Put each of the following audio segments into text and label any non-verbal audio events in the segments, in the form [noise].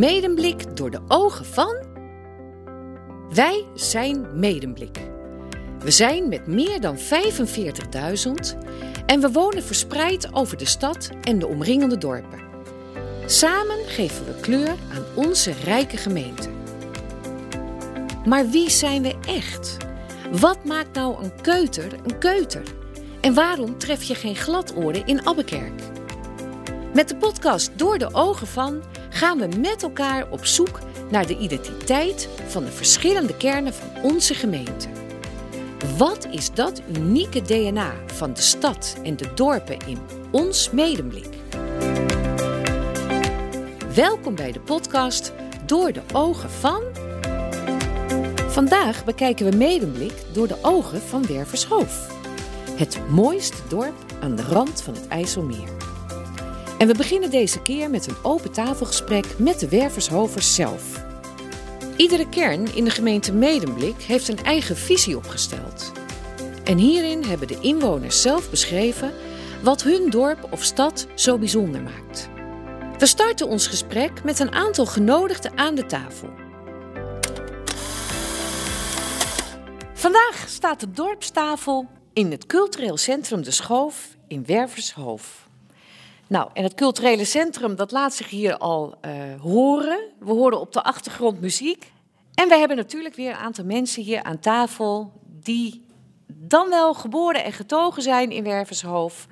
Medemblik door de ogen van. Wij zijn Medemblik. We zijn met meer dan 45.000 en we wonen verspreid over de stad en de omringende dorpen. Samen geven we kleur aan onze rijke gemeente. Maar wie zijn we echt? Wat maakt nou een keuter een keuter? En waarom tref je geen gladoren in Abbekerk? Met de podcast Door de Ogen van gaan we met elkaar op zoek naar de identiteit van de verschillende kernen van onze gemeente. Wat is dat unieke DNA van de stad en de dorpen in ons medemblik? Welkom bij de podcast Door de Ogen van. Vandaag bekijken we Medemblik door de ogen van Wervershoof. Het mooiste dorp aan de rand van het IJsselmeer. En we beginnen deze keer met een open tafelgesprek met de Wervershovers zelf. Iedere kern in de gemeente Medemblik heeft een eigen visie opgesteld. En hierin hebben de inwoners zelf beschreven wat hun dorp of stad zo bijzonder maakt. We starten ons gesprek met een aantal genodigden aan de tafel. Vandaag staat de dorpstafel in het cultureel centrum De Schoof in Wervershoof. Nou, en het culturele centrum dat laat zich hier al uh, horen. We horen op de achtergrond muziek. En we hebben natuurlijk weer een aantal mensen hier aan tafel die dan wel geboren en getogen zijn in Wervershoof.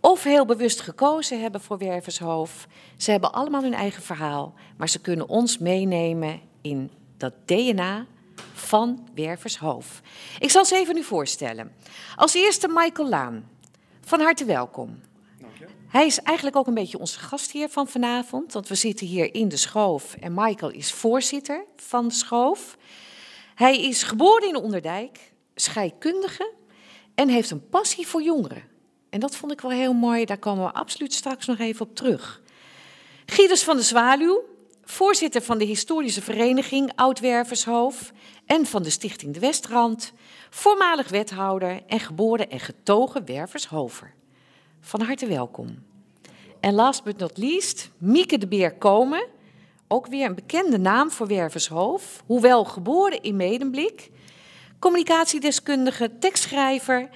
Of heel bewust gekozen hebben voor Wervershoof. Ze hebben allemaal hun eigen verhaal, maar ze kunnen ons meenemen in dat DNA van Wervershoof. Ik zal ze even nu voorstellen. Als eerste Michael Laan. Van harte welkom. Hij is eigenlijk ook een beetje onze gastheer van vanavond, want we zitten hier in de schoof en Michael is voorzitter van de schoof. Hij is geboren in Onderdijk, scheikundige en heeft een passie voor jongeren. En dat vond ik wel heel mooi, daar komen we absoluut straks nog even op terug. Gieders van de Zwaluw, voorzitter van de historische vereniging Oudwervershoof en van de stichting De Westrand, voormalig wethouder en geboren en getogen Wervershover. Van harte welkom. En last but not least, Mieke de Beer Komen. Ook weer een bekende naam voor Wervershoof. Hoewel geboren in Medemblik. Communicatiedeskundige, tekstschrijver.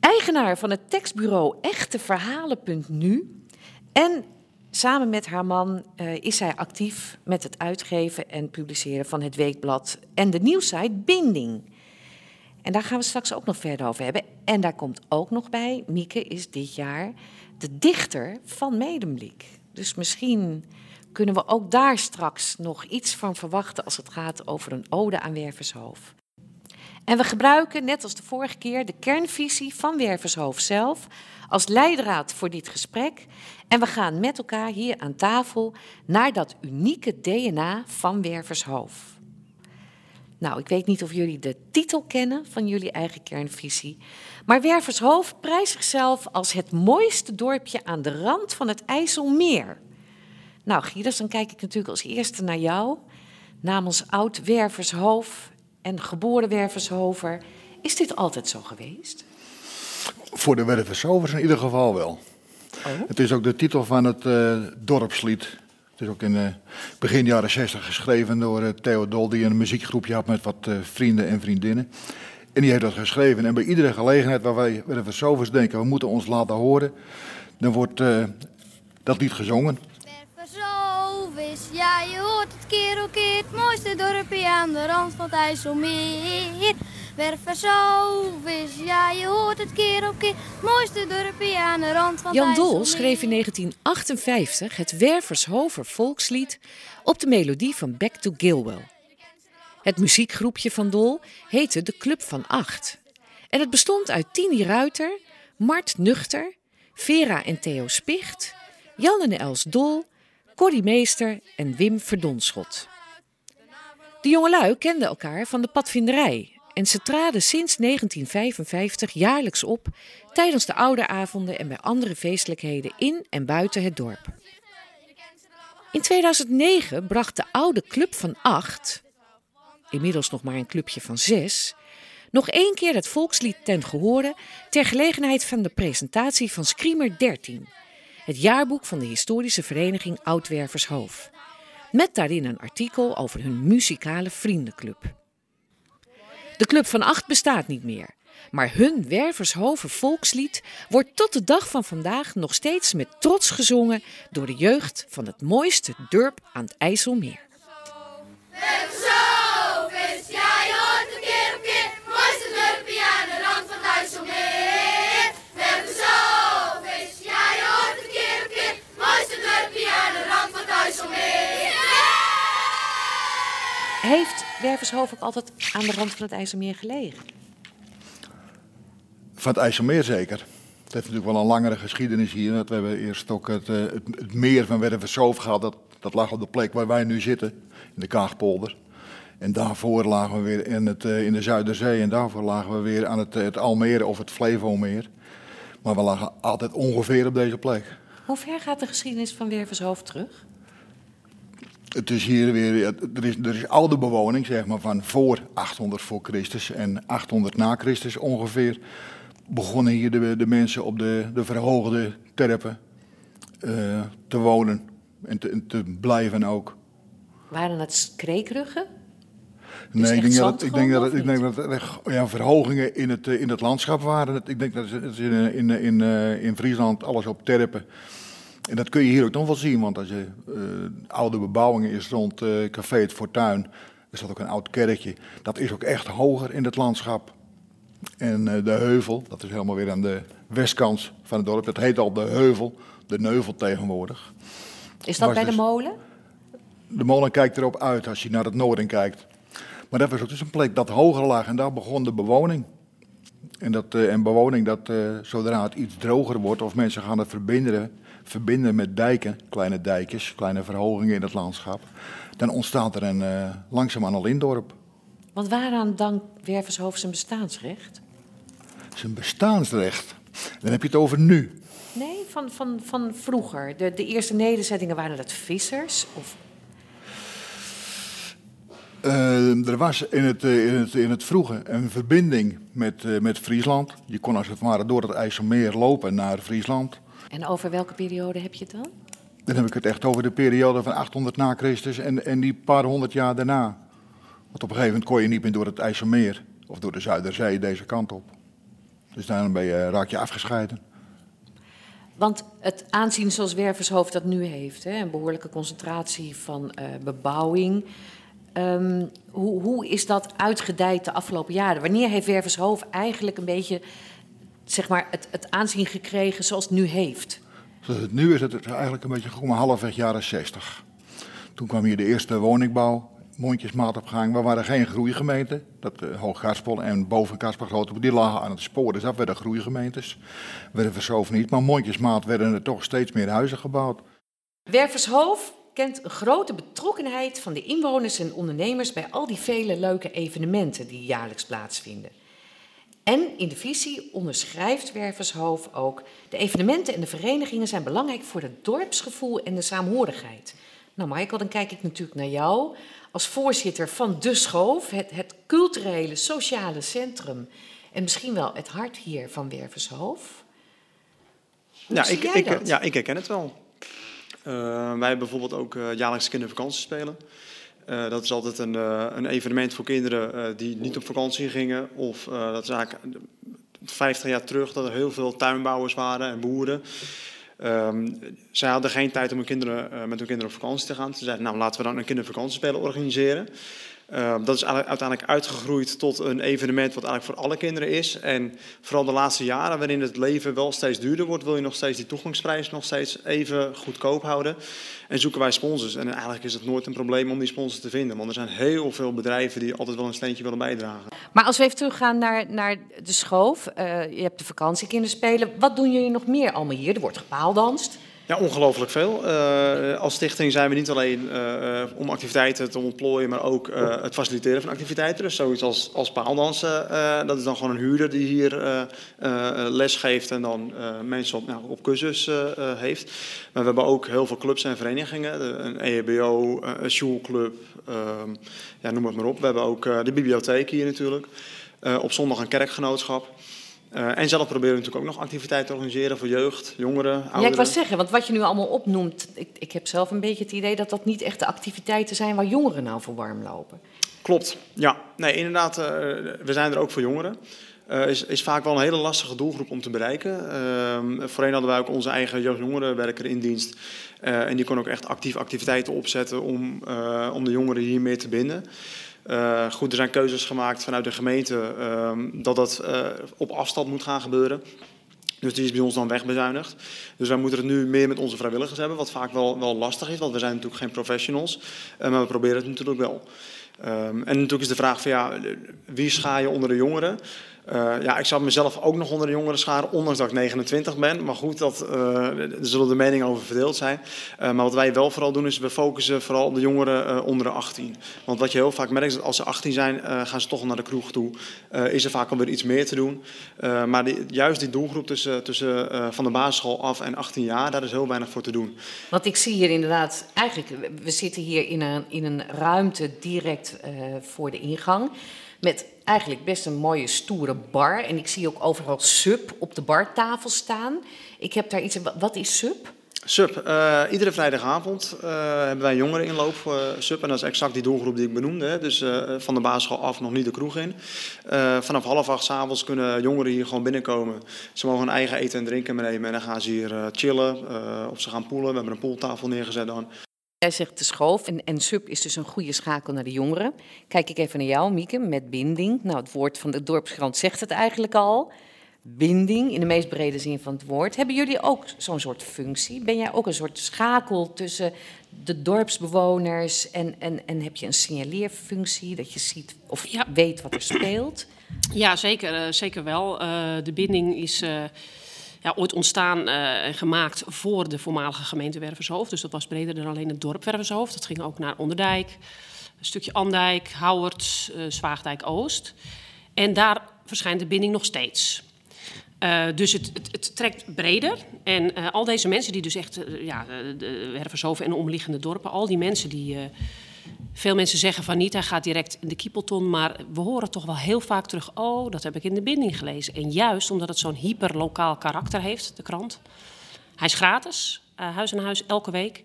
Eigenaar van het tekstbureau echteverhalen.nu. En samen met haar man uh, is zij actief met het uitgeven en publiceren van het weekblad en de nieuwsite Binding. En daar gaan we straks ook nog verder over hebben. En daar komt ook nog bij, Mieke is dit jaar de dichter van Medemblik. Dus misschien kunnen we ook daar straks nog iets van verwachten als het gaat over een ode aan Wervershoof. En we gebruiken, net als de vorige keer, de kernvisie van Wervershoof zelf als leidraad voor dit gesprek. En we gaan met elkaar hier aan tafel naar dat unieke DNA van Wervershoof. Nou, ik weet niet of jullie de titel kennen van jullie eigen kernvisie. Maar Wervershoofd prijst zichzelf als het mooiste dorpje aan de rand van het IJsselmeer. Nou, Gieders, dan kijk ik natuurlijk als eerste naar jou. Namens oud Wervershoofd en geboren Wervershover. Is dit altijd zo geweest? Voor de Wervershovers in ieder geval wel. Oh? Het is ook de titel van het uh, dorpslied. Het is ook in uh, begin jaren 60 geschreven door uh, Theo Dol, die een muziekgroepje had met wat vrienden en vriendinnen. En die heeft dat geschreven. En bij iedere gelegenheid waar wij de Versovers denken, we moeten ons laten horen, dan wordt dat lied gezongen. Werversovers, ja je hoort het keer op keer, het mooiste dorpje aan de rand van het IJsselmeer. Wervershoofd ja je hoort het keer op keer, het mooiste dorpje aan de rand van Jan Dol schreef in 1958 het Wervershover volkslied op de melodie van Back to Gilwell. Het muziekgroepje van Dol heette de Club van Acht. En het bestond uit Tini Ruiter, Mart Nuchter, Vera en Theo Spicht, Jan en Els Dol, Corrie Meester en Wim Verdonschot. De jongelui kenden elkaar van de padvinderij en ze traden sinds 1955 jaarlijks op tijdens de ouderavonden en bij andere feestelijkheden in en buiten het dorp. In 2009 bracht de oude club van acht, inmiddels nog maar een clubje van zes, nog één keer het volkslied ten gehore ter gelegenheid van de presentatie van Screamer 13, het jaarboek van de historische vereniging Oudwervershoof. Met daarin een artikel over hun muzikale vriendenclub. De Club van Acht bestaat niet meer. Maar hun Wervershoven volkslied wordt tot de dag van vandaag nog steeds met trots gezongen door de jeugd van het mooiste dorp aan het IJsselmeer. Heeft Wervershoofd ook altijd aan de rand van het IJsselmeer gelegen? Van het IJsselmeer zeker. Het heeft natuurlijk wel een langere geschiedenis hier. We hebben eerst ook het, eh, het, het meer van Wervershoofd gehad. Dat, dat lag op de plek waar wij nu zitten, in de Kaagpolder. En daarvoor lagen we weer in, het, eh, in de Zuiderzee en daarvoor lagen we weer aan het, het Almere of het Flevomeer. Maar we lagen altijd ongeveer op deze plek. Hoe ver gaat de geschiedenis van Wervershoofd terug? Het is hier weer, er is, er is oude bewoning, zeg maar, van voor 800 voor Christus en 800 na Christus ongeveer. Begonnen hier de, de mensen op de, de verhoogde terpen uh, te wonen en te, te, blijven ook. Waren het kreekruggen? Nee, ik denk, dat, ik denk dat, ik denk dat er ja, verhogingen in het, in het landschap waren. Ik denk dat het in, in, in, in Friesland alles op terpen. En dat kun je hier ook nog wel zien, want als je uh, oude bebouwingen is rond uh, Café het Fortuin, er staat ook een oud kerkje, dat is ook echt hoger in het landschap. En uh, de heuvel, dat is helemaal weer aan de westkant van het dorp, dat heet al de heuvel, de neuvel tegenwoordig. Is dat bij dus, de molen? De molen kijkt erop uit als je naar het noorden kijkt. Maar dat was ook dus een plek dat hoger lag en daar begon de bewoning. En, dat, en bewoning, dat, zodra het iets droger wordt of mensen gaan het verbinden, verbinden met dijken, kleine dijkjes, kleine verhogingen in het landschap, dan ontstaat er een, uh, langzaamaan al indorp. Want waaraan dankt Wervershoofd zijn bestaansrecht? Zijn bestaansrecht? Dan heb je het over nu. Nee, van, van, van vroeger. De, de eerste nederzettingen waren dat vissers? Of... Uh, er was in het, uh, in, het, in het vroege een verbinding met, uh, met Friesland. Je kon als het ware door het IJsselmeer lopen naar Friesland. En over welke periode heb je het dan? Dan heb ik het echt over de periode van 800 na Christus en, en die paar honderd jaar daarna. Want op een gegeven moment kon je niet meer door het IJsselmeer of door de Zuiderzee deze kant op. Dus daarom ben je, raak je afgescheiden. Want het aanzien zoals Wervershoofd dat nu heeft, hè, een behoorlijke concentratie van uh, bebouwing. Um, hoe, hoe is dat uitgedijd de afgelopen jaren? Wanneer heeft Wervershoofd eigenlijk een beetje zeg maar, het, het aanzien gekregen zoals het nu heeft? Zoals het nu is het eigenlijk een beetje gekomen halfweg jaren 60. Toen kwam hier de eerste woningbouw, mondjesmaat op gang. We waren geen groeigemeente. Dat uh, Hoog en boven Garspel Grote, die lagen aan het spoor. Dus dat werden groeigemeentes. Wervershoofd niet, maar mondjesmaat werden er toch steeds meer huizen gebouwd. Wervershoofd kent een grote betrokkenheid van de inwoners en ondernemers bij al die vele leuke evenementen die jaarlijks plaatsvinden. En in de visie onderschrijft Wervershoofd ook... de evenementen en de verenigingen zijn belangrijk voor het dorpsgevoel en de saamhorigheid. Nou Michael, dan kijk ik natuurlijk naar jou als voorzitter van De Schoof... het, het culturele, sociale centrum en misschien wel het hart hier van Wervershoofd. Ja ik, ik, ja, ik herken het wel. Uh, wij hebben bijvoorbeeld ook uh, jaarlijks kindervakantiespelen... Uh, dat is altijd een, uh, een evenement voor kinderen uh, die niet op vakantie gingen. Of dat is eigenlijk 50 jaar terug dat er heel veel tuinbouwers waren en boeren. Um, zij hadden geen tijd om hun kinderen, met hun kinderen op vakantie te gaan. Ze zeiden, nou laten we dan een kindervakantiespelen organiseren. Uh, dat is uiteindelijk uitgegroeid tot een evenement wat eigenlijk voor alle kinderen is. En vooral de laatste jaren, waarin het leven wel steeds duurder wordt, wil je nog steeds die toegangsprijs nog steeds even goedkoop houden. En zoeken wij sponsors. En eigenlijk is het nooit een probleem om die sponsors te vinden. Want er zijn heel veel bedrijven die altijd wel een steentje willen bijdragen. Maar als we even teruggaan naar, naar de schoof. Uh, je hebt de vakantiekinderspelen. Wat doen jullie nog meer allemaal hier? Er wordt gepaaldanst. Ja, ongelooflijk veel. Uh, als stichting zijn we niet alleen uh, om activiteiten te ontplooien, maar ook het faciliteren van activiteiten. Dus zoiets als, als paaldansen, dat is dan gewoon een huurder die hier les geeft en dan mensen op, nou, op cursus heeft. Maar we hebben ook heel veel clubs en verenigingen, een EHBO, een schoolclub, ehm, ja, noem het maar op. We hebben ook de bibliotheek hier natuurlijk. op zondag een kerkgenootschap. Uh, en zelf proberen we natuurlijk ook nog activiteiten te organiseren voor jeugd, jongeren, ouderen. Ja, ik was zeggen, want wat je nu allemaal opnoemt, ik, ik heb zelf een beetje het idee dat dat niet echt de activiteiten zijn waar jongeren nou voor warm lopen. Klopt, ja. Nee, inderdaad, uh, we zijn er ook voor jongeren. Uh, is, is vaak wel een hele lastige doelgroep om te bereiken. Uh, voorheen hadden wij ook onze eigen jeugd-jongerenwerker in dienst. En die kon ook echt actief activiteiten opzetten om, om de jongeren hiermee te binden. Uh, goed, er zijn keuzes gemaakt vanuit de gemeente uh, dat dat uh, op afstand moet gaan gebeuren. Dus die is bij ons dan wegbezuinigd. Dus wij moeten het nu meer met onze vrijwilligers hebben, wat vaak wel, wel lastig is, want we zijn natuurlijk geen professionals. maar we proberen het natuurlijk wel. Um, en natuurlijk is de vraag van ja, wie scha je onder de jongeren? Uh, ja, ik zou mezelf ook nog onder de jongeren scharen, ondanks dat ik 29 ben. Maar goed, dat, er zullen de meningen over verdeeld zijn. Uh, maar wat wij wel vooral doen, is we focussen vooral op de jongeren onder de 18. Want wat je heel vaak merkt, is dat als ze 18 zijn, gaan ze toch naar de kroeg toe. is er vaak alweer iets meer te doen. maar juist die doelgroep tussen, tussen van de basisschool af en 18 jaar, daar is heel weinig voor te doen. Want ik zie hier inderdaad, eigenlijk, we zitten hier in een, in een ruimte direct voor de ingang. Met eigenlijk best een mooie stoere bar. En ik zie ook overal sub op de bartafel staan. Ik heb daar iets. Wat is sub? Sub. Uh, iedere vrijdagavond uh, hebben wij jongeren inloop uh, Sub. En dat is exact die doelgroep die ik benoemde. Dus van de basisschool af nog niet de kroeg in. vanaf half acht s avonds kunnen jongeren hier gewoon binnenkomen. Ze mogen hun eigen eten en drinken meenemen. En dan gaan ze hier chillen of ze gaan poelen. We hebben een pooltafel neergezet dan. Jij zegt de schoof en, en sub is dus een goede schakel naar de jongeren. Kijk ik even naar jou, Mieke, met binding. Nou, het woord van de dorpskrant zegt het eigenlijk al. Binding in de meest brede zin van het woord. Hebben jullie ook zo'n soort functie? Ben jij ook een soort schakel tussen de dorpsbewoners en, en, en heb je een signaleerfunctie dat je ziet of ja. weet wat er speelt? Ja, zeker, uh, zeker wel. Uh, de binding is. Uh, ja, ooit ontstaan uh, en gemaakt voor de voormalige gemeente Wervershoofd. Dus dat was breder dan alleen het dorp Wervershoofd. Dat ging ook naar Onderdijk, een stukje Andijk, Houwert, uh, Zwaagdijk Oost. En daar verschijnt de binding nog steeds. Uh, dus het, het, het, trekt breder. En al deze mensen die dus echt, ja, de Wervershoven en de omliggende dorpen, al die mensen die veel mensen zeggen van niet, hij gaat direct in de kiepelton. Maar we horen toch wel heel vaak terug, oh, dat heb ik in de binding gelezen. En juist omdat het zo'n hyperlokaal karakter heeft, de krant. Hij is gratis, uh, huis aan huis, elke week.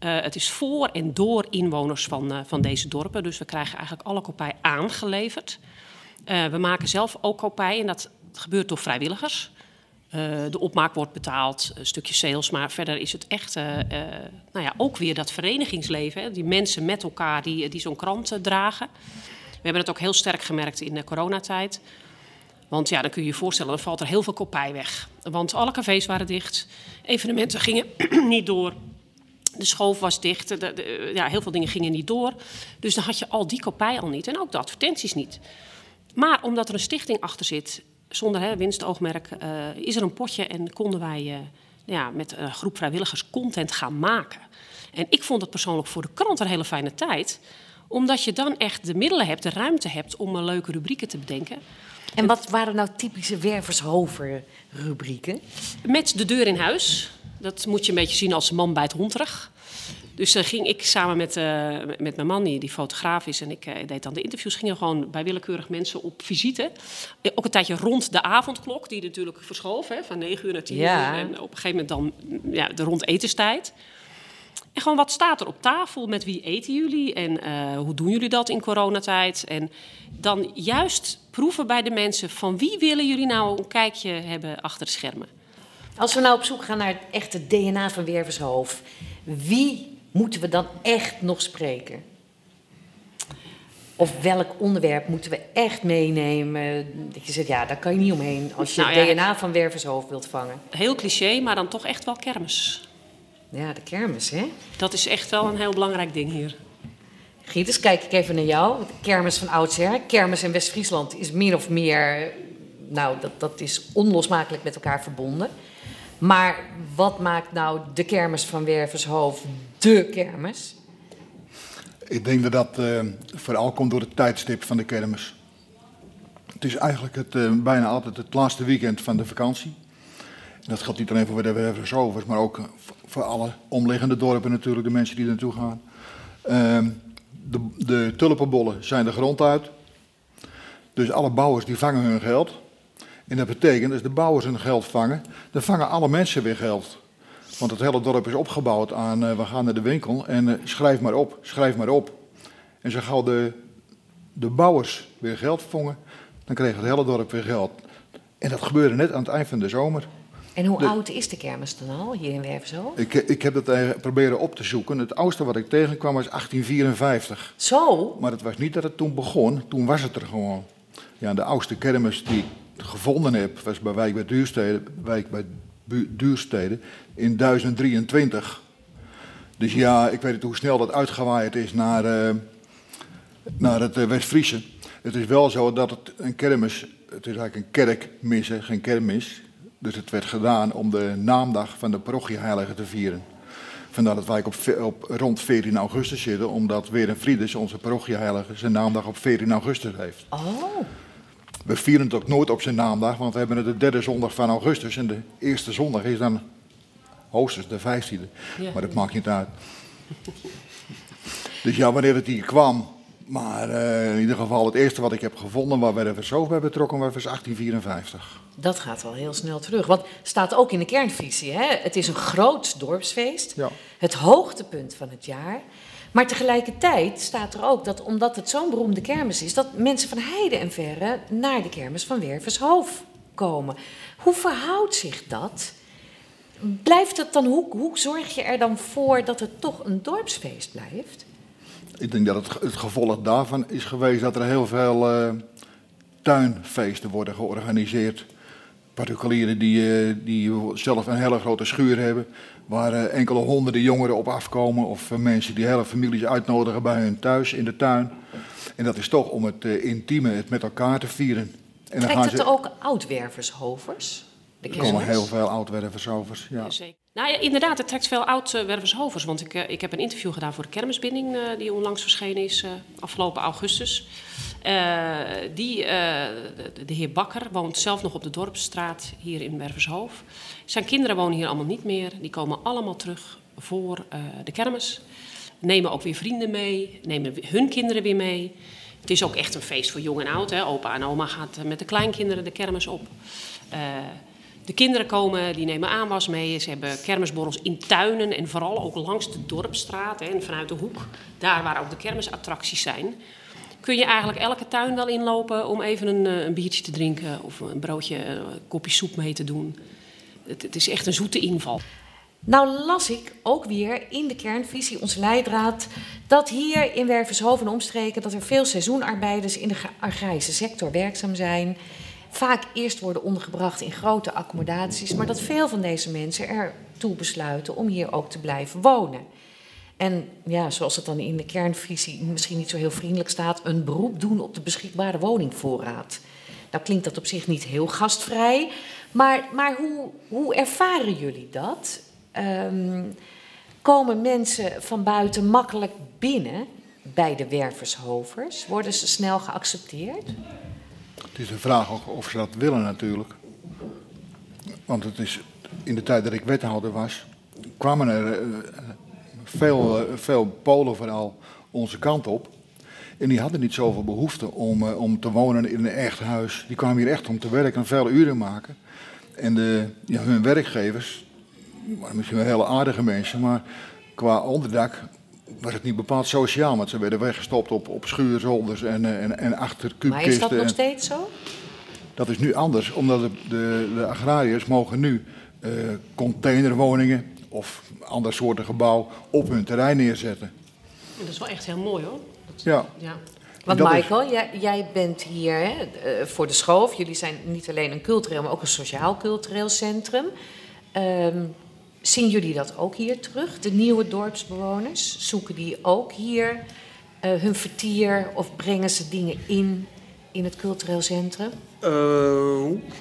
Uh, het is voor en door inwoners van, uh, van deze dorpen. Dus we krijgen eigenlijk alle kopij aangeleverd. we maken zelf ook kopij en dat gebeurt door vrijwilligers. Uh, de opmaak wordt betaald, een stukje sales, maar verder is het echt uh, nou ja, ook weer dat verenigingsleven. Hè, die mensen met elkaar die, die zo'n krant dragen. We hebben het ook heel sterk gemerkt in de coronatijd. Want ja, dan kun je je voorstellen, dan valt er heel veel kopij weg. Want alle cafés waren dicht, evenementen gingen [clears throat] niet door. De schoof was dicht, ja, heel veel dingen gingen niet door. Dus dan had je al die kopij al niet en ook de advertenties niet. Maar omdat er een stichting achter zit zonder hè, winstoogmerk, uh, is er een potje en konden wij uh, ja, met een groep vrijwilligers content gaan maken. En ik vond het persoonlijk voor de krant een hele fijne tijd, omdat je dan echt de middelen hebt, de ruimte hebt om een leuke rubrieken te bedenken. En wat waren nou typische Wervershoven rubrieken? Met de deur in huis. Dat moet je een beetje zien als man bij het hond terug. Dus uh, ging ik samen met, uh, met mijn man, die, die fotograaf is, en ik uh, deed dan de interviews, gingen gewoon bij willekeurig mensen op visite. Ook een tijdje rond de avondklok, die natuurlijk verschoof, hè, van 9 uur naar 10 ja. uur. En op een gegeven moment dan ja, de rond etenstijd. En gewoon wat staat er op tafel? Met wie eten jullie? En hoe doen jullie dat in coronatijd? En dan juist proeven bij de mensen van wie willen jullie nou een kijkje hebben achter de schermen? Als we nou op zoek gaan naar het echte DNA van Wervershoofd, wie moeten we dan echt nog spreken? Of welk onderwerp moeten we echt meenemen? Dat je zegt, ja, daar kan je niet omheen als je nou, het DNA van Wervershoofd wilt vangen. Heel cliché, maar dan toch echt wel kermis. Ja, de kermis, hè? Dat is echt wel een heel belangrijk ding hier. Gieters, kijk ik even naar jou. De kermis van oudsher. Kermis in West-Friesland is meer of meer... Nou, dat, dat is onlosmakelijk met elkaar verbonden. Maar wat maakt nou de kermis van Wervershoofd de kermis? Ik denk dat dat uh, vooral komt door het tijdstip van de kermis. Het is eigenlijk het, uh, bijna altijd het laatste weekend van de vakantie. En dat geldt niet alleen voor de Wervershovers, maar ook voor alle omliggende dorpen natuurlijk, de mensen die er naartoe gaan. Uh, de, de tulpenbollen zijn de grond uit. Dus alle bouwers die vangen hun geld. En dat betekent, als de bouwers hun geld vangen, dan vangen alle mensen weer geld. Want het hele dorp is opgebouwd aan, uh, we gaan naar de winkel en uh, schrijf maar op, schrijf maar op. En zo gauw de, de bouwers weer geld vongen, dan kreeg het hele dorp weer geld. En dat gebeurde net aan het eind van de zomer. En hoe oud is de kermis dan al hier in Werfzo? Ik, ik heb dat proberen op te zoeken. Het oudste wat ik tegenkwam was 1854. Zo? Maar het was niet dat het toen begon, toen was het er gewoon. Ja, de oudste kermis die ik gevonden heb, was bij Wijk bij Duurstede, Wijk bij Duurstede in 1023. Dus ja, ik weet niet hoe snel dat uitgewaaid is naar, uh, naar het uh, West-Friese. Het is wel zo dat het een kermis, het is eigenlijk een kerkmis, geen kermis. Dus het werd gedaan om de naamdag van de parochieheilige te vieren. Vandaar dat wij op, op, rond 14 augustus zitten, omdat weer Friedes, onze parochieheilige, zijn naamdag op 14 augustus heeft. Oh. We vieren het ook nooit op zijn naamdag, want we hebben het de derde zondag van augustus. En de eerste zondag is dan hoogstens de vijftiende. Ja. Maar dat maakt niet uit. [laughs] dus ja, wanneer het hier kwam. Maar uh, in ieder geval het eerste wat ik heb gevonden waar we er zo bij betrokken waren, was 1854. Dat gaat wel heel snel terug. Want staat ook in de kernvisie. Hè? Het is een groot dorpsfeest. Ja. Het hoogtepunt van het jaar. Maar tegelijkertijd staat er ook dat omdat het zo'n beroemde kermis is, dat mensen van heide en verre naar de kermis van Wervershoofd komen. Hoe verhoudt zich dat? Blijft het dan, hoe, hoe zorg je er dan voor dat het toch een dorpsfeest blijft? Ik denk dat het, het gevolg daarvan is geweest dat er heel veel uh, tuinfeesten worden georganiseerd. Particulieren die, uh, die zelf een hele grote schuur hebben, waar uh, enkele honderden jongeren op afkomen. Of mensen die hele families uitnodigen bij hun thuis in de tuin. En dat is toch om het intieme, het met elkaar te vieren. En Trekt dan gaan het ze... ook Er komen heel veel oud-wervershovers. Ja. Zeker. Nou ja, inderdaad, het trekt veel oud-wervershovers. Want ik, ik heb een interview gedaan voor de kermisbinding, die onlangs verschenen is, afgelopen augustus. Uh, die, de, de, heer Bakker woont zelf nog op de Dorpsstraat hier in Wervershoofd. Zijn kinderen wonen hier allemaal niet meer. Die komen allemaal terug voor de kermis. Nemen ook weer vrienden mee, nemen hun kinderen weer mee. Het is ook echt een feest voor jong en oud. Hè. Opa en oma gaat met de kleinkinderen de kermis op. De kinderen komen, die nemen aanwas mee. Ze hebben kermisborrels in tuinen en vooral ook langs de dorpstraat en vanuit de hoek. Daar waar ook de kermisattracties zijn. Kun je eigenlijk elke tuin wel inlopen om even een, eh, een biertje te drinken of een broodje, een kopje soep mee te doen. Het, is echt een zoete inval. Nou las ik ook weer in de kernvisie, onze leidraad, dat hier in Wervershoven en omstreken dat er veel seizoenarbeiders in de agrarische sector werkzaam zijn vaak eerst worden ondergebracht in grote accommodaties, maar dat veel van deze mensen ertoe besluiten om hier ook te blijven wonen. En ja, zoals het dan in de kernvisie misschien niet zo heel vriendelijk staat, een beroep doen op de beschikbare woningvoorraad. Nou klinkt dat op zich niet heel gastvrij, maar, maar hoe, hoe ervaren jullie dat? Um, komen mensen van buiten makkelijk binnen bij de wervershovers? Worden ze snel geaccepteerd? Het is een vraag of ze dat willen natuurlijk. Want het is, in de tijd dat ik wethouder was, kwamen er uh, veel, uh, veel Polen vooral onze kant op. En die hadden niet zoveel behoefte om, uh, om te wonen in een echt huis. Die kwamen hier echt om te werken en veel uren maken. En de, ja, hun werkgevers, misschien wel hele aardige mensen, maar qua onderdak was het niet bepaald sociaal, want ze werden weggestopt op, op schuurzolders en, en, en achter kuubkisten. Maar is dat nog steeds zo? Dat is nu anders, omdat de, de, de agrariërs mogen nu uh, containerwoningen of ander soorten gebouw op hun terrein neerzetten. Dat is wel echt heel mooi hoor. Dat, ja. ja. Want Michael, jij, jij, bent hier hè, uh, voor de schoof. Jullie zijn niet alleen een cultureel, maar ook een sociaal-cultureel centrum. Um, Zien jullie dat ook hier terug? De nieuwe dorpsbewoners, zoeken die ook hier uh, hun vertier of brengen ze dingen in in het cultureel centrum? Uh,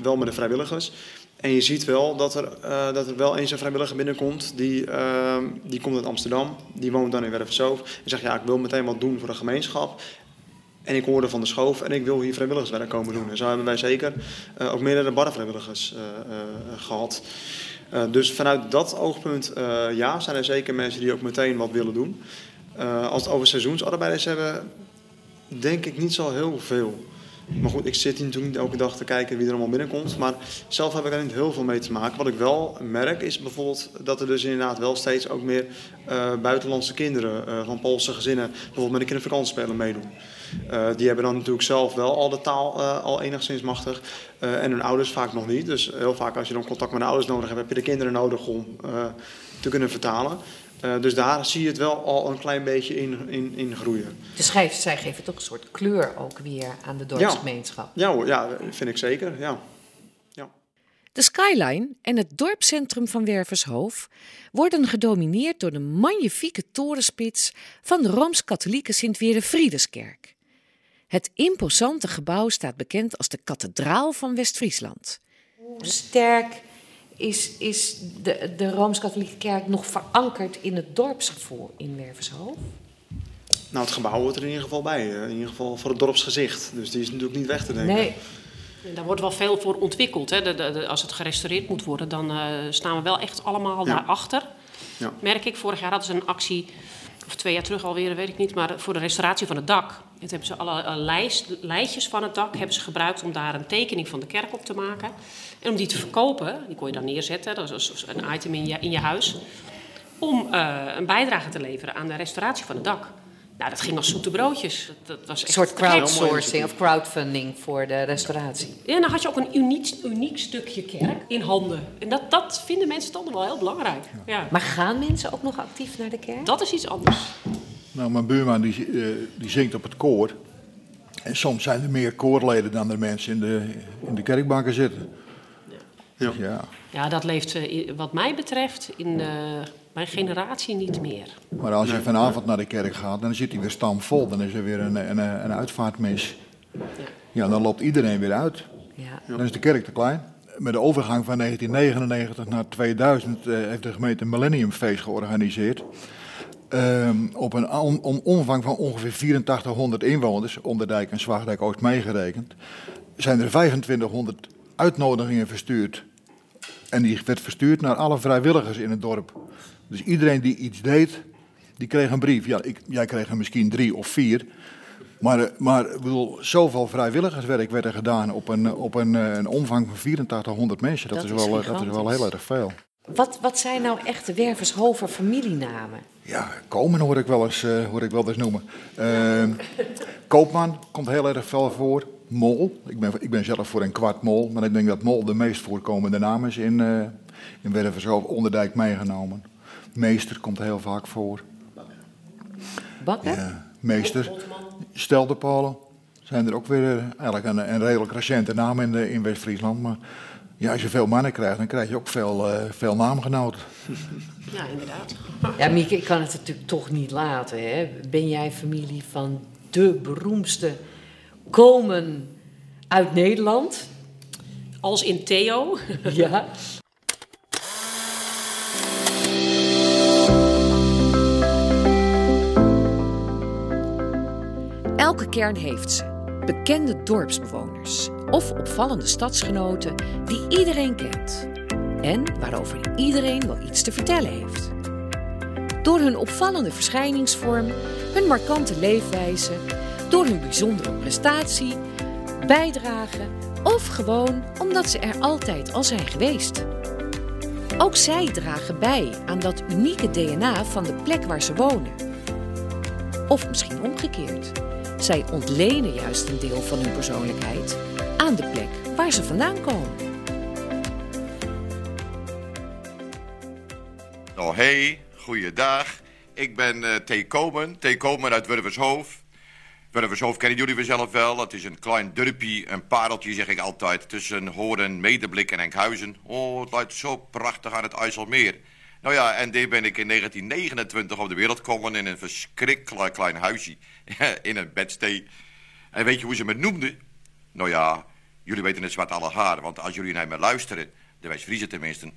wel met de vrijwilligers. En je ziet wel dat er, uh, dat er wel eens een vrijwilliger binnenkomt. Die, uh, die komt uit Amsterdam. Die woont dan in Werversoof. En zegt, ja, ik wil meteen wat doen voor de gemeenschap. En ik hoorde van de schoof en ik wil hier vrijwilligerswerk komen doen. En zo hebben wij zeker ook meerdere barvrijwilligers gehad. Uh, dus vanuit dat oogpunt, uh, ja, zijn er zeker mensen die ook meteen wat willen doen. Uh, als het over seizoensarbeiders hebben, denk ik niet zo heel veel. Maar goed, ik zit hier natuurlijk niet elke dag te kijken wie er allemaal binnenkomt. Maar zelf heb ik daar niet heel veel mee te maken. Wat ik wel merk is bijvoorbeeld dat er dus inderdaad wel steeds ook meer uh, buitenlandse kinderen uh, van Poolse gezinnen bijvoorbeeld met de kindervakantiespelen meedoen. Uh, die hebben dan natuurlijk zelf wel al de taal al enigszins machtig en hun ouders vaak nog niet. Dus heel vaak als je dan contact met de ouders nodig hebt, heb je de kinderen nodig om te kunnen vertalen. Uh, dus daar zie je het wel al een klein beetje in, in, in groeien. Dus zij, zij geven toch een soort kleur ook weer aan de dorpsgemeenschap? Ja, ja, ja vind ik zeker, ja. ja. De skyline en het dorpscentrum van Wervershoof worden gedomineerd door de magnifieke torenspits van de Rooms-Katholieke Sint-Werenfriedeskerk. Het imposante gebouw staat bekend als de kathedraal van West-Friesland. Sterk is, is de, de Rooms-Katholieke Kerk nog verankerd in het dorpsgevoel in Wervershoofd? Nou, het gebouw hoort er in ieder geval bij. In ieder geval voor het dorpsgezicht. Dus die is natuurlijk niet weg te denken. Nee. Daar wordt wel veel voor ontwikkeld. Hè. De, de, als het gerestaureerd moet worden, dan uh, staan we wel echt allemaal ja. daarachter. Ja. Merk ik, vorig jaar hadden ze een actie, of twee jaar terug alweer, weet ik niet, maar voor de restauratie van het dak. En hebben ze alle uh, lijst, lijstjes van het dak hebben ze gebruikt om daar een tekening van de kerk op te maken. En om die te verkopen, die kon je dan neerzetten, dat is een item in je, in je huis, om uh, een bijdrage te leveren aan de restauratie van het dak. Nou, dat ging als zoete broodjes. Dat, dat was echt een soort crowdsourcing of crowdfunding voor de restauratie. Ja, en dan had je ook een uniek, uniek stukje kerk in handen. En dat, dat vinden mensen toch wel heel belangrijk. Ja. Maar gaan mensen ook nog actief naar de kerk? Dat is iets anders. Nou, mijn buurman die, uh, die zingt op het koor. En soms zijn er meer koorleden dan er mensen in de, in de kerkbanken zitten. Ja. ja. ja, dat leeft eh, wat mij betreft in uh, mijn generatie niet meer. Maar als je vanavond naar de kerk gaat, dan zit hij weer stamvol. Dan is er weer een, een, een uitvaartmis. Ja. ja, dan loopt iedereen weer uit. Ja. Dan is de kerk te klein. Met de overgang van 1999 naar 2000 uh, heeft de gemeente een Millenniumfeest georganiseerd. Um, op een om, omvang van ongeveer 8400 inwoners, Onderdijk en Zwaagdijk Oost meegerekend, zijn er 2500 uitnodigingen verstuurd en die werd verstuurd naar alle vrijwilligers in het dorp. Dus iedereen die iets deed, die kreeg een brief. Ja, ik, jij kreeg er misschien drie of vier. Maar, eh, maar ik bedoel, zoveel vrijwilligerswerk werd er gedaan op een, op een, eh, een omvang van 8400 mensen. Dat, is, wel, dat is wel heel erg veel. Wat, wat zijn nou echte Wervershover familienamen? Ja, Komen hoor ik wel eens, uh, hoor ik wel eens noemen. Uh, Koopman komt heel erg veel voor. Mol. Ik ben, ik ben zelf voor een kwart mol, maar ik denk dat mol de meest voorkomende naam is in, uh, in Wervershoofd, Onderdijk meegenomen. Meester komt heel vaak voor. Bakker? Ja, meester. Steldepolen zijn er ook weer uh, eigenlijk een, een, redelijk recente naam in, de, in West-Friesland. Maar ja, als je veel mannen krijgt, dan krijg je ook veel, uh, veel naamgenoten. [laughs] Ja, inderdaad. Ja, Mieke, ik kan het natuurlijk toch niet laten. Hè? Ben jij familie van de beroemdste komen uit Nederland. Als in Theo. Ja. [laughs] Elke kern heeft ze. Bekende dorpsbewoners of opvallende stadsgenoten die iedereen kent. En waarover iedereen wel iets te vertellen heeft. Door hun opvallende verschijningsvorm, hun markante leefwijze door hun bijzondere prestatie, bijdrage of gewoon omdat ze er altijd al zijn geweest. Ook zij dragen bij aan dat unieke DNA van de plek waar ze wonen. Of misschien omgekeerd. Zij ontlenen juist een deel van hun persoonlijkheid aan de plek waar ze vandaan komen. Oh hey, goeiedag. Ik ben uh, T. Komen, T. Komen uit Wurvershoofd. Wervershoofd kennen jullie vanzelf wel. Het is een klein dorpje, een pareltje zeg ik altijd, tussen Hoorn, Medeblik en Enkhuizen. Oh, het lijkt zo prachtig aan het IJsselmeer. Nou ja, en daar ben ik in 1929 op de wereld gekomen in een verschrikkelijk klein huisje in een bedstee. En weet je hoe ze me noemden? Nou ja, jullie weten het zwart alle haar, want als jullie naar me luisteren, de West-Friese tenminste,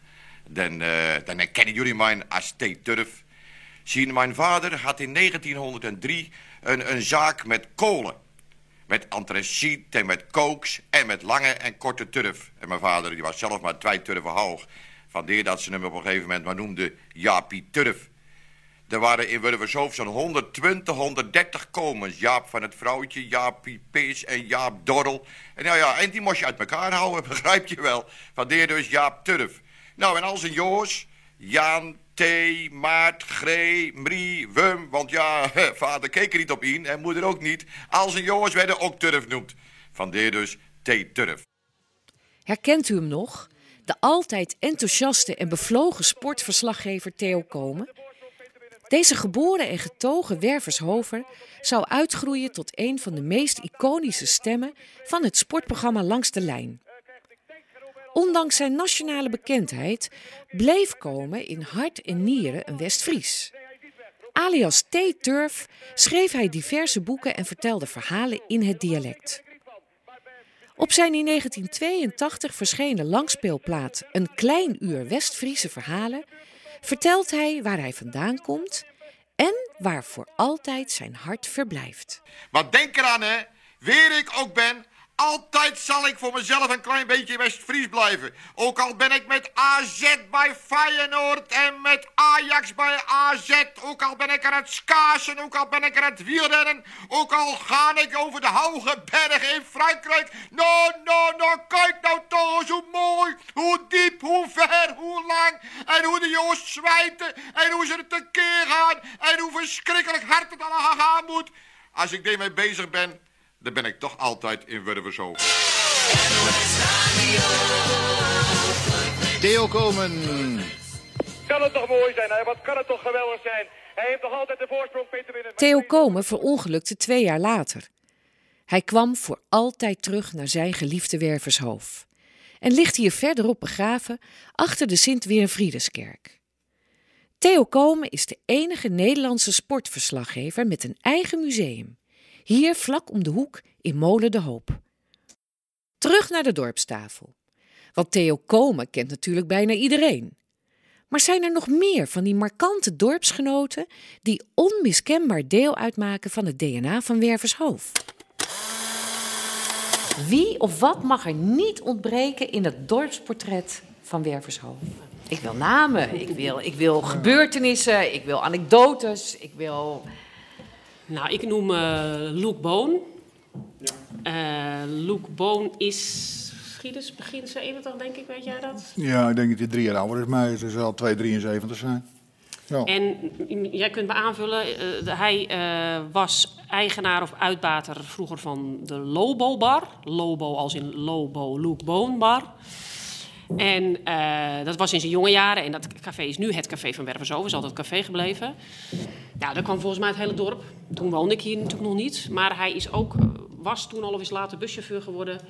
dan, uh, dan herkennen jullie mijn als Turf. Zien, mijn vader had in 1903 een, een zaak met kolen. Met antraciet en met kooks en met lange en korte turf. En mijn vader die was zelf maar twee turven hoog. Vandaar dat ze hem op een gegeven moment maar noemden Jaapie Turf. Er waren in Wurvershoofd zo'n 120, 130 komens. Jaap van het vrouwtje, Jaap Pees en Jaap Dorrel. En nou ja, en die moest je uit elkaar houden, [laughs] begrijp je wel. Vandeer dus Jaap Turf. Nou, en als een Joos, Jan, T, Maart, Gree, Mrie, Wum. Want ja, [laughs] vader keek er niet op in en moeder ook niet. Als een Joos werden ook Turf genoemd. Vandeer dus T. Turf. Herkent u hem nog? De altijd enthousiaste en bevlogen sportverslaggever Theo Komen? Deze geboren en getogen Wervershover zou uitgroeien tot een van de meest iconische stemmen van het sportprogramma Langs de Lijn. Ondanks zijn nationale bekendheid bleef Komen in hart en nieren een West-Fries. Alias T. Turf schreef hij diverse boeken en vertelde verhalen in het dialect. Op zijn in 1982 verschenen langspeelplaat Een klein uur West-Friese verhalen vertelt hij waar hij vandaan komt en waar voor altijd zijn hart verblijft. Maar denk eraan hè, wie ik ook ben, altijd zal ik voor mezelf een klein beetje West-Fries blijven. Ook al ben ik met AZ bij Feyenoord en met Ajax bij AZ. Ook al ben ik aan het skasen, ook al ben ik aan het wielrennen. Ook al ga ik over de hoge bergen in Frankrijk. Nou, nou, nou, kijk nou toch eens hoe mooi, hoe diep, hoe ver, hoe lang. En hoe de jongens zwijten en hoe ze er tekeer gaan. En hoe verschrikkelijk hard het allemaal gaan moet. Als ik daarmee bezig ben dan ben ik toch altijd in Wurvershoofd. Theo Komen. Kan het toch mooi zijn? Wat kan het toch geweldig zijn? Hij heeft toch altijd de voorsprong Peter winnen. Theo Komen verongelukte twee jaar later. Hij kwam voor altijd terug naar zijn geliefde Wervershoofd en ligt hier verderop begraven achter de Sint-Werenfriedeskerk. Theo Komen is de enige Nederlandse sportverslaggever met een eigen museum. Hier vlak om de hoek in Molen de Hoop. Terug naar de dorpstafel. Want Theo Komen kent natuurlijk bijna iedereen. Maar zijn er nog meer van die markante dorpsgenoten die onmiskenbaar deel uitmaken van het DNA van Wervershoofd? Wie of wat mag er niet ontbreken in het dorpsportret van Wervershoofd? Ik wil namen, ik wil, ik wil gebeurtenissen, ik wil anekdotes, ik wil nou, ik noem uh, Luke Boon. Ja. Uh, Luke Boon is Schieders begin 70, denk ik, weet jij dat? Ja, ik denk dat hij drie jaar ouder is, maar het zal 2,73 zijn. Ja. En jij kunt me aanvullen, uh, hij uh, was eigenaar of uitbater vroeger van de Lobo Bar. Lobo als in Lobo Luke Boon Bar. En uh, dat was in zijn jonge jaren. En dat café is nu het café van Wervershoven. Is altijd café gebleven. Ja, dat kwam volgens mij het hele dorp. Toen woonde ik hier natuurlijk nog niet. Maar hij is ook, was toen al of is later buschauffeur geworden.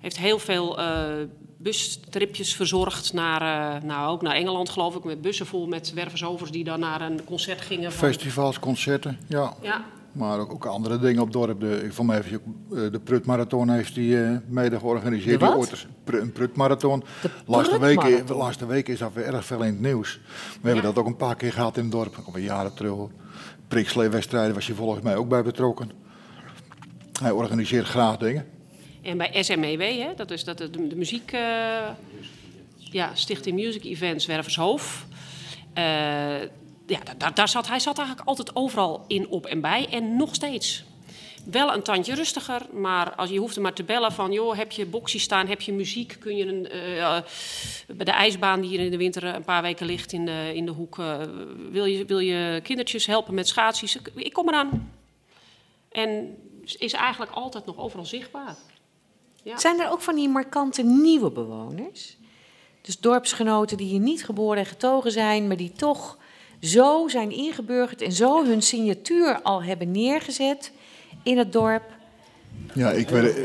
Heeft heel veel uh, bustripjes verzorgd naar, uh, nou, ook naar Engeland geloof ik. Met bussen vol met Wervershovers die dan naar een concert gingen. Van... Festivals, concerten, ja. ja. Maar ook, ook, andere dingen op dorp. De, ik vond me even, eh, de Prutmarathon heeft hij uh, mede georganiseerd. De wat? een Prutmarathon. Laatste week, laatste week is dat weer erg veel in het nieuws. We hebben dat ook een paar keer gehad in het dorp. Al jaren terug. Priksleewedstrijden was je volgens mij ook bij betrokken. Hij organiseert graag dingen. En bij SMEW, hè, dat is dat de, de muziek... Uh, ja, Stichting Music Events Wervershoofd ja, daar, zat, hij zat eigenlijk altijd overal in, op en bij. En nog steeds. Wel een tandje rustiger, maar als je hoeft er maar te bellen van... joh, heb je boxie staan, heb je muziek, kun je een, uh, bij de ijsbaan die hier in de winter een paar weken ligt in de, in de hoek... Wil, je, wil je kindertjes helpen met schaatsies? Ik kom eraan. En is eigenlijk altijd nog overal zichtbaar. Ja. Zijn er ook van die markante nieuwe bewoners? Dus dorpsgenoten die hier niet geboren en getogen zijn, maar die toch zo zijn ingeburgerd en zo hun signatuur al hebben neergezet in het dorp. Ja, ik werk,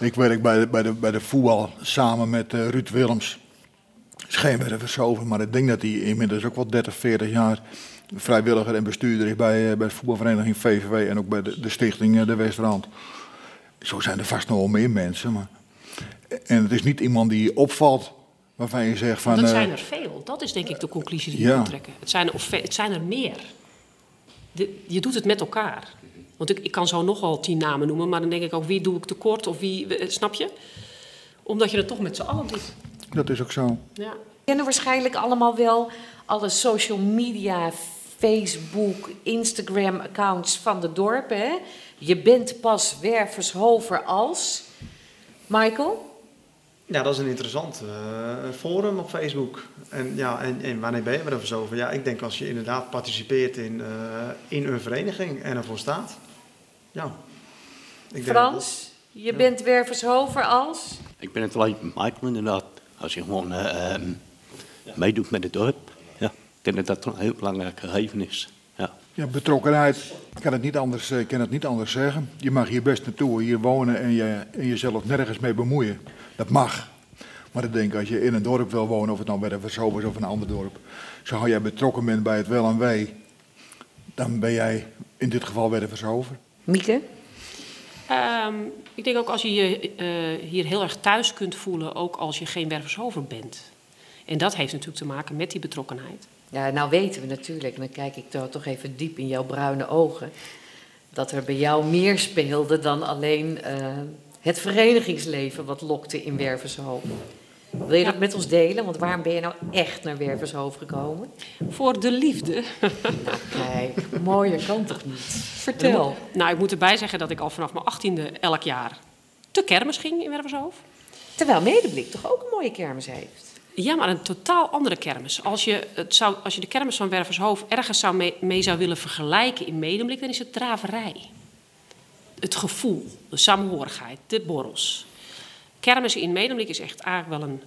ik werk bij, de, bij, de, bij de voetbal samen met uh, Ruud Willems. Scheenwervers over, maar ik denk dat hij inmiddels ook wel 30, 40 jaar vrijwilliger en bestuurder is bij, uh, bij de voetbalvereniging VVW en ook bij de, de stichting uh, De Westrand. Zo zijn er vast nog wel meer mensen. Maar... En het is niet iemand die opvalt waarvan je zegt van... Dat zijn er veel. Dat is denk ik de conclusie die je moet trekken. Het zijn, of, het zijn er meer. De, je doet het met elkaar. Want ik, ik kan zo nogal tien namen noemen, maar dan denk ik ook wie doe ik tekort of wie, snap je? Omdat je het toch met z'n allen doet. Dat is ook zo. Ja. We kennen waarschijnlijk allemaal wel alle social media Facebook, Instagram-accounts van de dorpen. Hè? Je bent pas Wervershover als. Michael? Ja, dat is een interessant uh, forum op Facebook. En, ja, en, en wanneer ben je er dus over? Ja, ik denk als je inderdaad participeert in, uh, in een vereniging en ervoor staat. Ja. Ik Frans, je ja. bent Wervershover als? Ik ben het alleen Michael inderdaad. Als je gewoon uh, meedoet met het dorp. Ja, ik denk dat dat een heel belangrijk gegeven is. Ja. Ja, betrokkenheid. Ik kan het niet anders, ik kan het niet anders zeggen. Je mag hier best naartoe, hier wonen en, je, en jezelf nergens mee bemoeien. Dat mag. Maar ik denk, als je in een dorp wil wonen, of het nou bij de of een ander dorp, zo jij betrokken bent bij het wel en wij, dan ben jij in dit geval bij de Verzover. Mieke? Um, ik denk ook als je je uh, hier heel erg thuis kunt voelen, ook als je geen wervershover bent. En dat heeft natuurlijk te maken met die betrokkenheid. Ja, nou weten we natuurlijk, en dan kijk ik toch even diep in jouw bruine ogen, dat er bij jou meer speelde dan alleen uh, het verenigingsleven wat lokte in Wervershoofd. Wil je dat met ons delen? Want waarom ben je nou echt naar Wervershoofd gekomen? Voor de liefde. Nou, kijk, mooier kan toch niet? Vertel. Nou, ik moet erbij zeggen dat ik al vanaf mijn achttiende elk jaar te kermis ging in Wervershoofd. Terwijl Medeblik toch ook een mooie kermis heeft? Ja, maar een totaal andere kermis. Als je, het zou, als je de kermis van Wervershoofd ergens zou mee, mee zou willen vergelijken in Medeblik, dan is het draverij het gevoel, de samenhorigheid, de borrels. Kermis in Medemblik is echt eigenlijk wel een,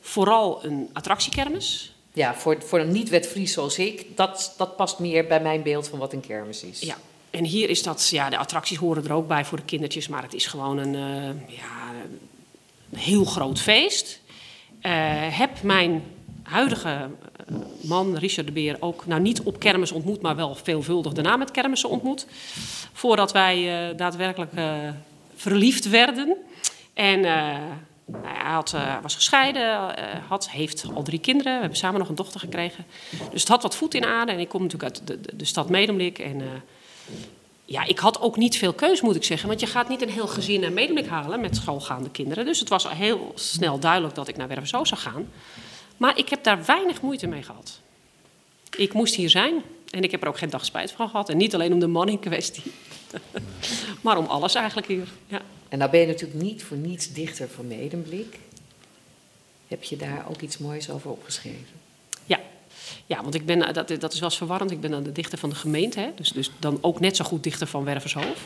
vooral een attractiekermis. Ja, voor, voor een niet-wet zoals ik, dat, dat past meer bij mijn beeld van wat een kermis is. Ja, en hier is dat, ja, de attracties horen er ook bij voor de kindertjes, maar het is gewoon een, uh, ja, een heel groot feest. Uh, heb mijn huidige eh, man, Richard de Beer, ook nou niet op kermis ontmoet, maar wel veelvuldig daarna met kermissen ontmoet. Voordat wij uh, daadwerkelijk uh, verliefd werden. En uh, nou, hij had, was gescheiden, had, heeft al drie kinderen. We hebben samen nog een dochter gekregen. Dus het had wat voet in aarde. En ik kom natuurlijk uit de, de, stad Medemblik. En ja, ik had ook niet veel keus, moet ik zeggen. Want je gaat niet een heel gezin naar Medemblik halen met schoolgaande kinderen. Dus het was heel snel duidelijk dat ik naar Werversoo zou gaan. Maar ik heb daar weinig moeite mee gehad. Ik moest hier zijn en ik heb er ook geen dag spijt van gehad. En niet alleen om de man in kwestie, [laughs] maar om alles eigenlijk hier. Ja. En nou ben je natuurlijk niet voor niets dichter van Medemblik. Heb je daar ook iets moois over opgeschreven? Ja, ja, want ik ben, dat, dat is wel eens verwarrend. Ik ben dan de dichter van de gemeente, hè? Dus, dus dan ook net zo goed dichter van Wervershoofd.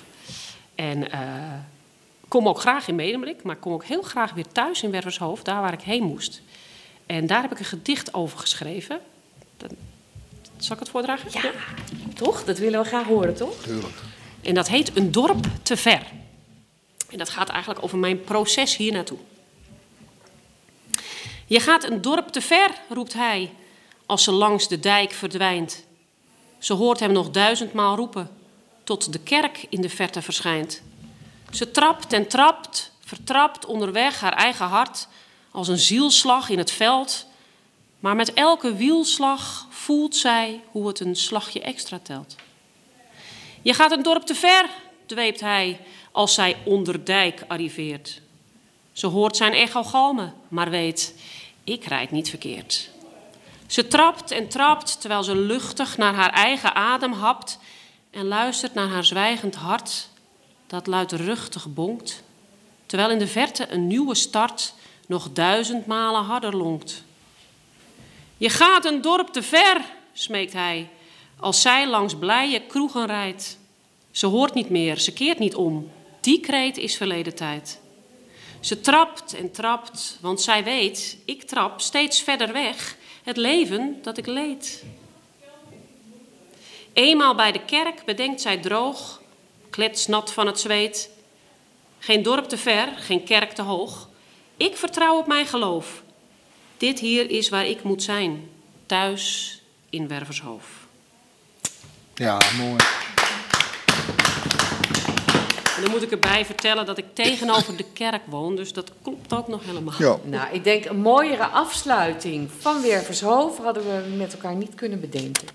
En uh, kom ook graag in Medemblik, maar kom ook heel graag weer thuis in Wervershoofd, daar waar ik heen moest. En daar heb ik een gedicht over geschreven. Dat, zal ik het voordragen? Ja, toch? Dat willen we graag horen, toch? Tuurlijk. En dat heet Een dorp te ver. En dat gaat eigenlijk over mijn proces hier naartoe. Je gaat een dorp te ver, roept hij, als ze langs de dijk verdwijnt. Ze hoort hem nog duizendmaal roepen, tot de kerk in de verte verschijnt. Ze trapt en trapt, vertrapt onderweg haar eigen hart als een zielslag in het veld. Maar met elke wielslag voelt zij hoe het een slagje extra telt. Je gaat een dorp te ver, dweept hij als zij onder dijk arriveert. Ze hoort zijn echo galmen, maar weet, ik rijd niet verkeerd. Ze trapt en trapt terwijl ze luchtig naar haar eigen adem hapt en luistert naar haar zwijgend hart dat luidruchtig bonkt, terwijl in de verte een nieuwe start nog duizend malen harder lonkt. Je gaat een dorp te ver, smeekt hij, als zij langs blije kroegen rijdt. Ze hoort niet meer, ze keert niet om. Die kreet is verleden tijd. Ze trapt en trapt, want zij weet, ik trap steeds verder weg het leven dat ik leed. Eenmaal bij de kerk bedenkt zij droog, kletsnat van het zweet. Geen dorp te ver, geen kerk te hoog. Ik vertrouw op mijn geloof. Dit hier is waar ik moet zijn, thuis in Wervershoofd. Ja, mooi. En dan moet ik erbij vertellen dat ik tegenover de kerk woon, dus dat klopt ook nog helemaal. Ja. Nou, ik denk een mooiere afsluiting van Wervershoofd hadden we met elkaar niet kunnen bedenken.